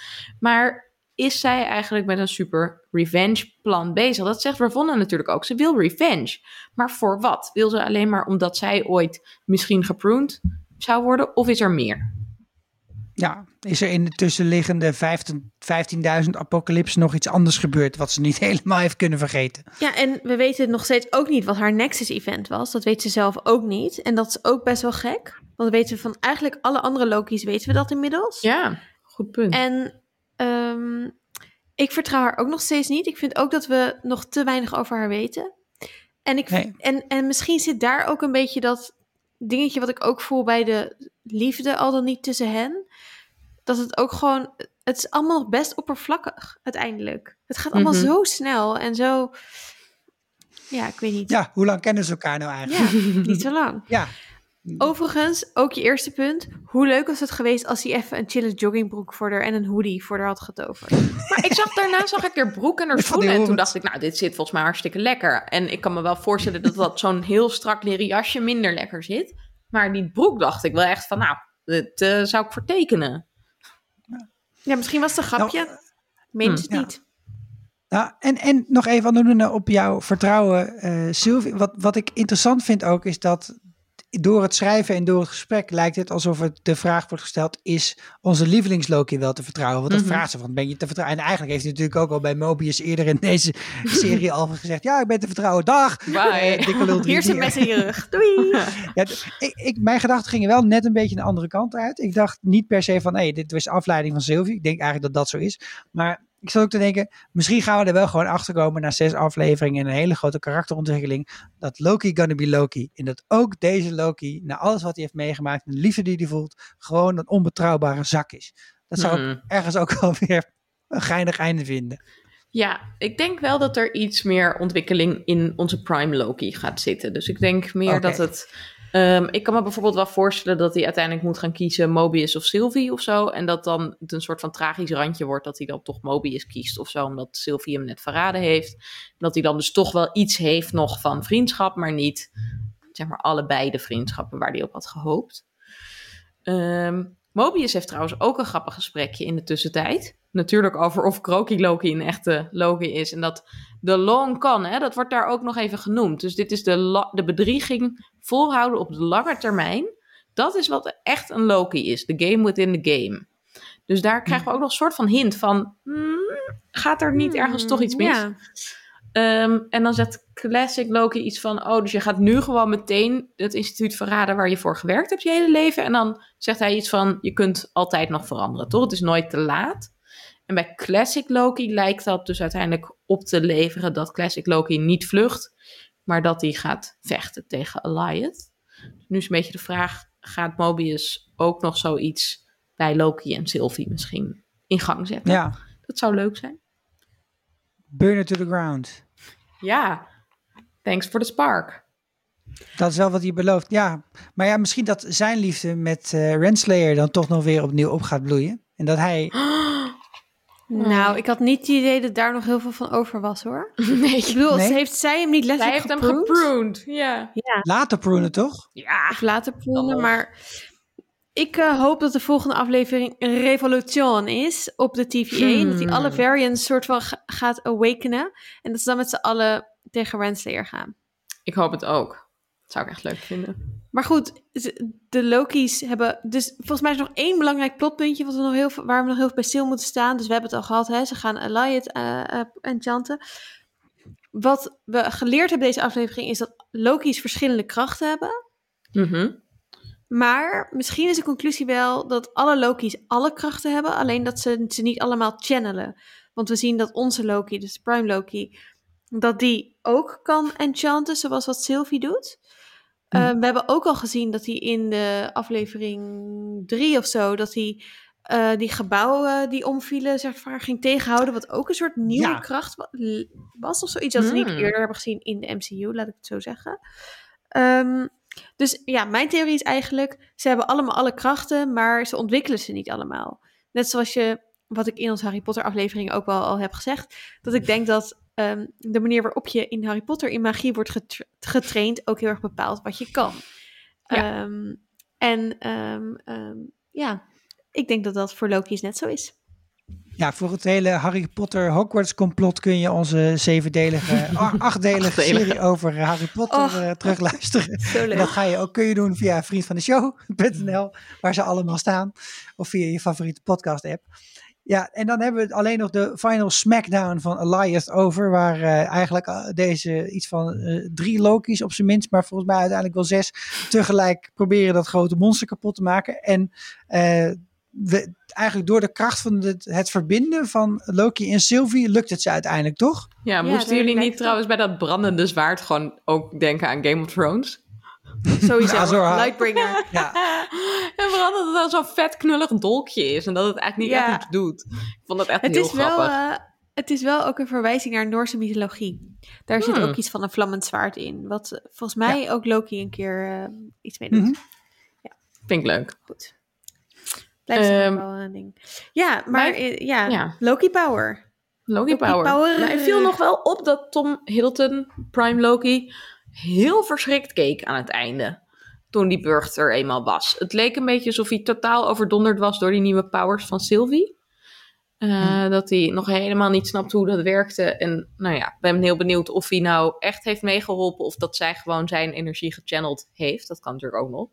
Maar is zij eigenlijk met een super revenge plan bezig? Dat zegt Ravonna natuurlijk ook. Ze wil revenge. Maar voor wat? Wil ze alleen maar omdat zij ooit misschien gepruned zou worden? Of is er meer? Ja, is er in de tussenliggende 15 15.000 apocalypse nog iets anders gebeurd wat ze niet [LAUGHS] helemaal heeft kunnen vergeten? Ja, en we weten nog steeds ook niet wat haar Nexus-event was. Dat weet ze zelf ook niet. En dat is ook best wel gek. Want we weten van eigenlijk alle andere Loki's weten we dat inmiddels. Ja, goed punt. En ehm, ik vertrouw haar ook nog steeds niet. Ik vind ook dat we nog te weinig over haar weten. En, ik, Nee. en, en misschien zit daar ook een beetje dat dingetje wat ik ook voel bij de liefde, al dan niet tussen hen. Dat het ook gewoon, het is allemaal nog best oppervlakkig uiteindelijk. Het gaat allemaal Mhm. zo snel en zo, ja, ik weet niet. Ja, hoe lang kennen ze elkaar nou eigenlijk? Ja, niet zo lang. Ja, Overigens, ook je eerste punt. Hoe leuk was het geweest als hij even een chille joggingbroek voor haar en een hoodie voor haar had getoverd? Maar ik zag daarna zag ik er broek en er [LAUGHS] schoenen. En toen dacht ik, nou, dit zit volgens mij hartstikke lekker. En ik kan me wel voorstellen dat dat zo'n heel strak leren jasje minder lekker zit. Maar die broek dacht ik wel echt van, nou, dit eh, zou ik vertekenen. Ja, misschien was het een grapje. Nou, Meen ze het ja. niet. Nou, en, en nog even aandoende op jouw vertrouwen, eh Sylvie. Wat, wat ik interessant vind ook, is dat door het schrijven en door het gesprek lijkt het alsof het de vraag wordt gesteld, is onze lievelingsloki wel te vertrouwen? Want dat Mhm. vraagt ze van, ben je te vertrouwen? En eigenlijk heeft hij natuurlijk ook al bij Mobius eerder in deze [LAUGHS] serie al gezegd, ja, ik ben te vertrouwen, dag! Bye. Drie Hier keer. mes in je rug. [LAUGHS] Doei. Ja, ik, mijn gedachten gingen wel net een beetje de andere kant uit. Ik dacht niet per se van, hé, dit was afleiding van Sylvie. Ik denk eigenlijk dat dat zo is. Maar ik zat ook te denken, misschien gaan we er wel gewoon achter komen na zes afleveringen en een hele grote karakterontwikkeling. Dat Loki gonna be Loki. En dat ook deze Loki, na alles wat hij heeft meegemaakt en de liefde die hij voelt, gewoon een onbetrouwbare zak is. Dat zou ik Hmm. ergens ook wel [LAUGHS] weer een geinig einde vinden. Ja, ik denk wel dat er iets meer ontwikkeling in onze Prime Loki gaat zitten. Dus ik denk meer dat het. Ehm, ik kan me bijvoorbeeld wel voorstellen dat hij uiteindelijk moet gaan kiezen Mobius of Sylvie of zo. En dat dan een soort van tragisch randje wordt dat hij dan toch Mobius kiest of zo. Omdat Sylvie hem net verraden heeft. Dat hij dan dus toch wel iets heeft nog van vriendschap, maar niet zeg maar allebei de vriendschappen waar hij op had gehoopt. Ehm, Mobius heeft trouwens ook een grappig gesprekje in de tussentijd. Natuurlijk over of Kroki Loki een echte Loki is. En dat de long kan, hè, dat wordt daar ook nog even genoemd. Dus dit is de, de bedrieging volhouden op de lange termijn. Dat is wat echt een Loki is. De game within the game. Dus daar krijgen we ook nog een soort van hint van... hmm, gaat er niet ergens toch iets mis? Ja. Ehm, en dan zegt Classic Loki iets van: Oh, dus je gaat nu gewoon meteen het instituut verraden waar je voor gewerkt hebt je hele leven. En dan zegt hij iets van: Je kunt altijd nog veranderen, toch? Het is nooit te laat. En bij Classic Loki lijkt dat dus uiteindelijk op te leveren dat Classic Loki niet vlucht, maar dat hij gaat vechten tegen Alliance. Nu is een beetje de vraag: gaat Mobius ook nog zoiets bij Loki en Sylvie misschien in gang zetten? Ja, Dat zou leuk zijn. burn it to the ground. Ja, thanks for the spark. Dat is wel wat hij belooft. Ja, maar ja, misschien dat zijn liefde met eh Renslayer dan toch nog weer opnieuw op gaat bloeien. En dat hij. [GASPS] Nou, ik had niet het idee dat daar nog heel veel van over was, hoor. [LAUGHS] Nee, Ik bedoel, Nee? heeft zij hem niet Zij letterlijk heeft hem gepruned? Ja. Later prunen, toch? Ja. Of later prunen, Oh. maar... Ik eh, hoop dat de volgende aflevering een revolution is op de TVA. En dat die Hmm. alle variants soort van ga- gaat awakenen. En dat ze dan met z'n allen tegen Renslayer gaan. Ik hoop het ook. Dat zou ik echt leuk vinden. Maar goed, de Loki's hebben... Dus volgens mij is er nog één belangrijk plotpuntje... Wat we nog heel, waar we nog heel veel bij stil moeten staan. Dus we hebben het al gehad, hè. Ze gaan Alliant eh eh, enchanten. Wat we geleerd hebben deze aflevering... is dat Loki's verschillende krachten hebben. Mhm. Maar misschien is de conclusie wel dat alle Loki's alle krachten hebben, alleen dat ze ze niet allemaal channelen. Want we zien dat onze Loki, dus de Prime Loki, dat die ook kan enchanten, zoals wat Sylvie doet. Eh, we hebben ook al gezien dat hij in de aflevering drie of zo, dat hij eh, die gebouwen die omvielen, zeg maar, ging tegenhouden. Wat ook een soort nieuwe Ja. kracht wa- was of zoiets dat we niet Hmm. eerder hebben gezien in de MCU, laat ik het zo zeggen. Ehm, dus ja, mijn theorie is eigenlijk, ze hebben allemaal alle krachten, maar ze ontwikkelen ze niet allemaal. Net zoals je, wat ik in onze Harry Potter aflevering ook wel al heb gezegd, dat ik denk dat ehm, de manier waarop je in Harry Potter in magie wordt getra- getraind ook heel erg bepaalt wat je kan. Ja. Ehm, en ehm, ehm, ja, ik denk dat dat voor Loki's net zo is. Ja, voor het hele Harry Potter Hogwarts complot kun je onze zevendelige, [LAUGHS] achtdelige Achtdelige. serie over Harry Potter eh, terugluisteren. [LAUGHS] Zo dat ga je ook kun je doen via vriendvandeshow.nl, waar ze allemaal staan. Of via je favoriete podcast app. Ja, en dan hebben we alleen nog de final smackdown van Elias over. Waar eh, eigenlijk eh, deze iets van eh, drie Loki's op zijn minst, maar volgens mij uiteindelijk wel zes, tegelijk proberen dat grote monster kapot te maken. En eh, we, eigenlijk door de kracht van het, het verbinden van Loki en Sylvie lukt het ze uiteindelijk, toch? Ja, moesten jullie niet trouwens bij dat brandende zwaard gewoon ook denken aan Game of Thrones? Sowieso. Lightbringer. [LAUGHS] Ja. En vooral dat het dan zo'n vet knullig dolkje is en dat het eigenlijk niet Ja. echt iets doet. Ik vond dat echt Het heel is, wel, grappig. eh, het is wel ook een verwijzing naar Noorse mythologie. Daar zit Hmm. ook iets van een vlammend zwaard in. Wat eh, volgens mij ook Loki een keer eh, iets mee doet. Mhm. Vind ik leuk. Goed. Blijft um, Ehm, wel een ding. Ja, maar maar- ja, ja. Loki Power. Loki Loki Power. Power. Nou, het viel nog wel op dat Tom Hiddleton, Prime Loki, heel verschrikt keek aan het einde. Toen die burcht er eenmaal was. Het leek een beetje alsof hij totaal overdonderd was door die nieuwe powers van Sylvie. Eh, Dat hij nog helemaal niet snapt hoe dat werkte. En nou ja, ik ben heel benieuwd of hij nou echt heeft meegeholpen. Of dat zij gewoon zijn energie gechanneld heeft. Dat kan natuurlijk ook nog.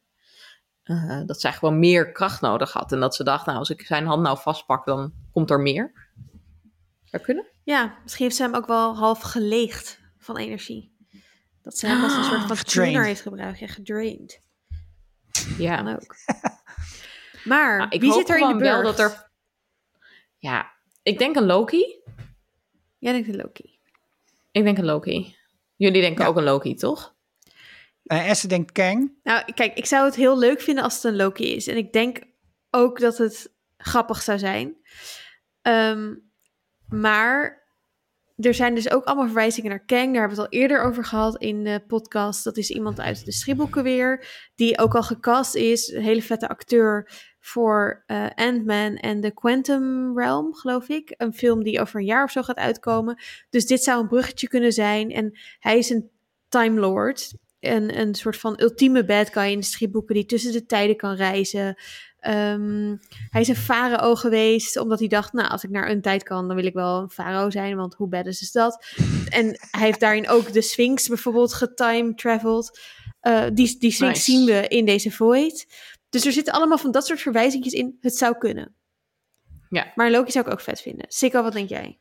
Eh, dat zij gewoon meer kracht nodig had. En dat ze dacht, nou, als ik zijn hand nou vastpak, dan komt er meer. Zou kunnen? Ja, misschien heeft ze hem ook wel half geleegd van energie. Dat ze hem als een soort [GASPS] van tuner heeft gebruikt. Ja, gedrained. Ja. Kan ook. Maar, Nou, ik wie zit er in de burcht? dat er... Ja, ik denk een Loki. Jij denkt een Loki. Ik denk een Loki. Jullie denken Ja. ook een Loki, toch? Eh, Esther denkt Kang. Nou, kijk, ik zou het heel leuk vinden als het een Loki is. En ik denk ook dat het grappig zou zijn. Ehm, maar er zijn dus ook allemaal verwijzingen naar Kang. Daar hebben we het al eerder over gehad in de podcast. Dat is iemand uit de stripboeken weer. Die ook al gecast is. Hele vette acteur voor eh, Ant-Man en The Quantum Realm, geloof ik. Een film die over een jaar of zo gaat uitkomen. Dus dit zou een bruggetje kunnen zijn. En hij is een Time Lord. Een, een soort van ultieme bad guy in de stripboeken die tussen de tijden kan reizen. Ehm, hij is een farao geweest, omdat hij dacht, nou, als ik naar een tijd kan, dan wil ik wel een farao zijn, want hoe bad is dat? En hij heeft daarin ook de Sphinx bijvoorbeeld getime traveled. Eh, die, die Sphinx Nice. zien we in deze Void. Dus er zitten allemaal van dat soort verwijzingjes in. Het zou kunnen. Ja. Maar Loki zou ik ook vet vinden. Sikko, wat denk jij?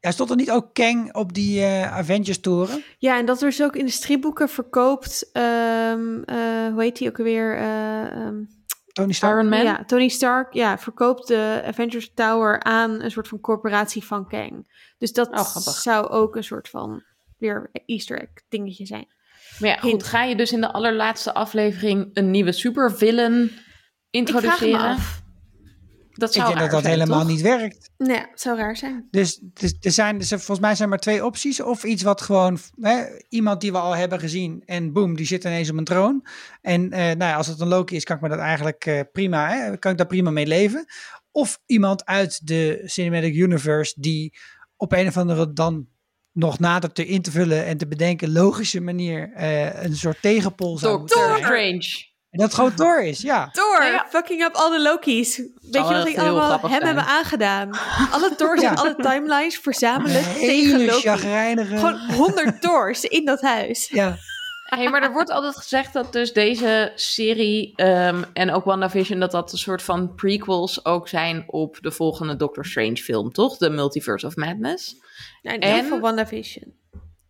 Ja, stond er niet ook Kang op die eh, Avengers-toren? Ja, en dat wordt dus ook in de stripboeken verkoopt. ehm, eh, hoe heet die ook alweer? Eh, ehm, Tony Stark? Iron Man? Ja, Tony Stark ja, verkoopt de Avengers Tower aan een soort van corporatie van Kang. Dus dat Oh, zou ook een soort van weer Easter egg dingetje zijn. Maar ja, goed, ga je dus in de allerlaatste aflevering een nieuwe supervillain Ik vraag introduceren? me af. Dat Ik zou denk dat raar dat zijn, helemaal toch? niet werkt. Nou ja, het zou raar zijn. Dus, dus er zijn, dus er- volgens mij zijn er maar twee opties. Of iets wat gewoon, hè, iemand die we al hebben gezien en boem, die zit ineens op een troon. En eh, nou ja, als het een Loki is, kan ik me dat eigenlijk eh, prima, hè, kan ik daar prima mee leven. Of iemand uit de Cinematic Universe die op een of andere dan nog nader te in te vullen en te bedenken logische manier eh, een soort tegenpol zou moeten Doctor. Strange. En dat gewoon Thor is, ja. Thor, Ja, ja. fucking up alle Loki's. Weet je wat ik allemaal hem zijn. hebben aangedaan? Alle Thors Ja. en alle timelines verzamelen tegen Loki. chagrijnige... Gewoon honderd [LAUGHS] Thors in dat huis. Ja, Hey, maar er wordt altijd gezegd dat dus deze serie ehm, en ook WandaVision... dat dat een soort van prequels ook zijn op de volgende Doctor Strange film, toch? De Multiverse of Madness. Nou, in En- ieder geval WandaVision.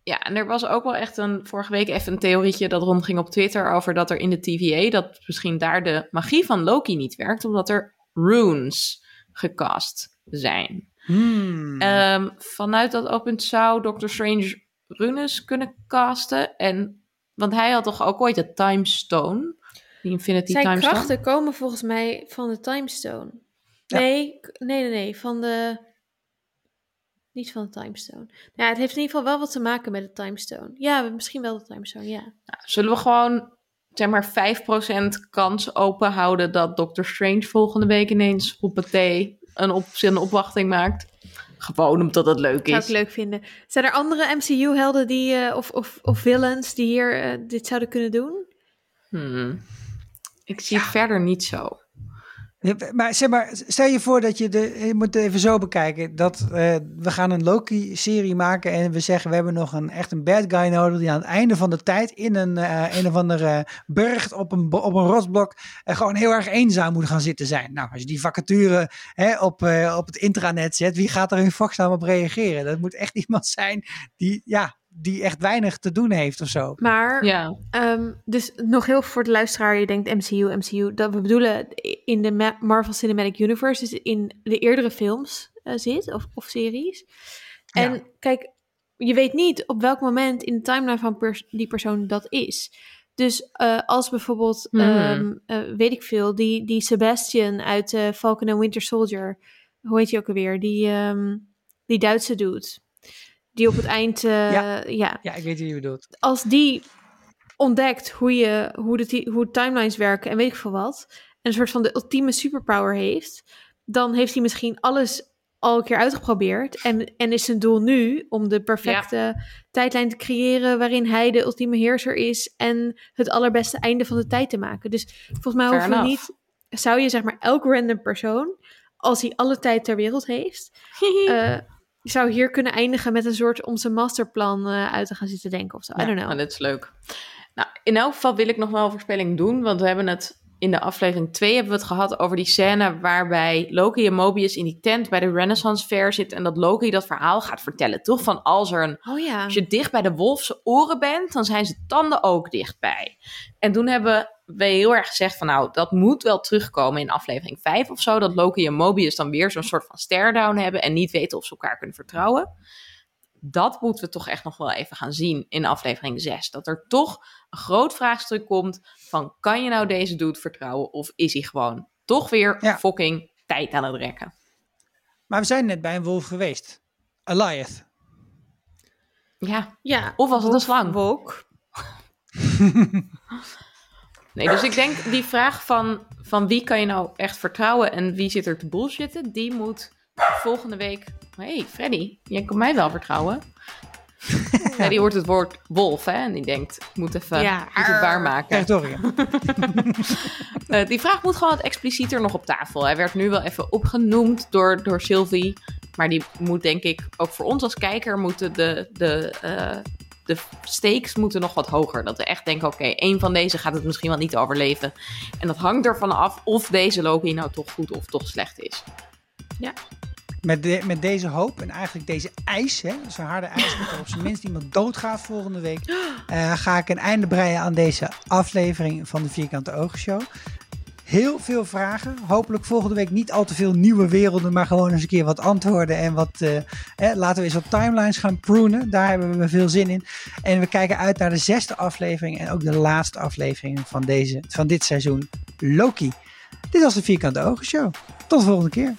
Ja, en er was ook wel echt een, vorige week even een theorietje dat rondging op Twitter over dat er in de TVA, dat misschien daar de magie van Loki niet werkt, omdat er runes gecast zijn. Hmm. Ehm, vanuit dat oogpunt zou Doctor Strange runes kunnen casten. En, want hij had toch ook ooit de Time Stone, die Infinity Zijn Time Stone. krachten komen volgens mij van de Time Stone. Ja. Nee, k- nee, nee, nee, van de... Niet van de Time Stone. Ja, het heeft in ieder geval wel wat te maken met de Time Stone. Ja, misschien wel de Time Stone, ja. Nou, zullen we gewoon zeg maar 5% kans open houden dat Doctor Strange volgende week ineens op het thee een op, opwachting maakt? Gewoon omdat het leuk Zou is. ik leuk vinden. Zijn er andere MCU-helden die, eh, of, of, of villains die hier eh, dit zouden kunnen doen? Hmm. Ik zie het verder niet zo. Maar zeg maar, stel je voor dat je de, je moet even zo bekijken, dat eh, we gaan een Loki-serie maken en we zeggen we hebben nog een echt een bad guy nodig die aan het einde van de tijd in een, eh, een of andere burcht op een, op een rotsblok eh, gewoon heel erg eenzaam moet gaan zitten zijn. Nou, als je die vacature hè, op, op het intranet zet, wie gaat er in godsnaam op reageren? Dat moet echt [LAUGHS] iemand zijn die, ja, die echt weinig te doen heeft of zo. Maar, Ja, ehm, dus nog heel voor de luisteraar, je denkt MCU, MCU. Dat we bedoelen in de Ma- Marvel Cinematic Universe, dus in de eerdere films eh, zit, of, of series. En Ja. kijk, je weet niet op welk moment in de timeline van pers- die persoon dat is. Dus eh, als bijvoorbeeld, Hmm. ehm, eh, weet ik veel, die, die Sebastian uit eh, Falcon and Winter Soldier, hoe heet je ook alweer? Die, ehm, die Duitse dude. Die op het eind, eh, Ja. ja, Ja, ik weet wie je bedoelt. als die ontdekt hoe, je, hoe, de, hoe timelines werken en weet ik veel wat, en een soort van de ultieme superpower heeft, dan heeft hij misschien alles al een keer uitgeprobeerd en, en is zijn doel nu om de perfecte tijdlijn te creëren waarin hij de ultieme heerser is en het allerbeste einde van de tijd te maken. Dus volgens mij we enough. niet, zou je zeg maar elk random persoon als hij alle tijd ter wereld heeft, [LAUGHS] eh, zou hier kunnen eindigen met een soort om zijn masterplan eh, uit te gaan zitten denken of zo. I Ja, don't know. dit is leuk. Nou, in elk geval wil ik nog wel een voorspelling doen, want we hebben het in de aflevering 2 hebben we het gehad over die scène waarbij Loki en Mobius in die tent bij de Renaissance Fair zitten en dat Loki dat verhaal gaat vertellen. Toch van als er een Oh ja. Als je dicht bij de wolfse oren bent, dan zijn zijn tanden ook dichtbij. En toen hebben we heel erg gezegd van nou, dat moet wel terugkomen in aflevering 5 of zo. Dat Loki en Mobius dan weer zo'n soort van stare-down hebben en niet weten of ze elkaar kunnen vertrouwen. Dat moeten we toch echt nog wel even gaan zien in aflevering 6. Dat er toch een groot vraagstuk komt van kan je nou deze dude vertrouwen of is hij gewoon toch weer Ja. fucking tijd aan het rekken? Maar we zijn net bij een wolf geweest. Eliath. Ja, ja. Of was het een slang? Wok. [LAUGHS] Nee, dus ik denk die vraag van, van wie kan je nou echt vertrouwen en wie zit er te bullshitten, die moet volgende week. Hé, hey, Freddy, jij kan mij wel vertrouwen. Freddy hoort het woord wolf, hè? En die denkt, ik moet even Ja, moet het waarmaken. Territorium. [LAUGHS] Eh, die vraag moet gewoon wat explicieter nog op tafel. Hij werd nu wel even opgenoemd door, door Sylvie. Maar die moet denk ik, ook voor ons als kijker, moeten de, de, eh, de stakes moeten nog wat hoger. Dat we echt denken, oké, één van deze gaat het misschien wel niet overleven. En dat hangt ervan af of deze Loki nou toch goed of toch slecht is. Met, de- met deze hoop en eigenlijk deze ijs, hè, zo'n harde ijs, dat er op zijn minst iemand doodgaat volgende week, [GASPS] eh, ga ik een einde breien aan deze aflevering van de Vierkante Ogen Show. Heel veel vragen. Hopelijk volgende week niet al te veel nieuwe werelden, maar gewoon eens een keer wat antwoorden en wat. eh, laten we eens wat timelines gaan prunen. Daar hebben we veel zin in. En we kijken uit naar de zesde aflevering en ook de laatste aflevering van, deze, van dit seizoen, Loki. Dit was de Vierkante Ogen Show. Tot de volgende keer.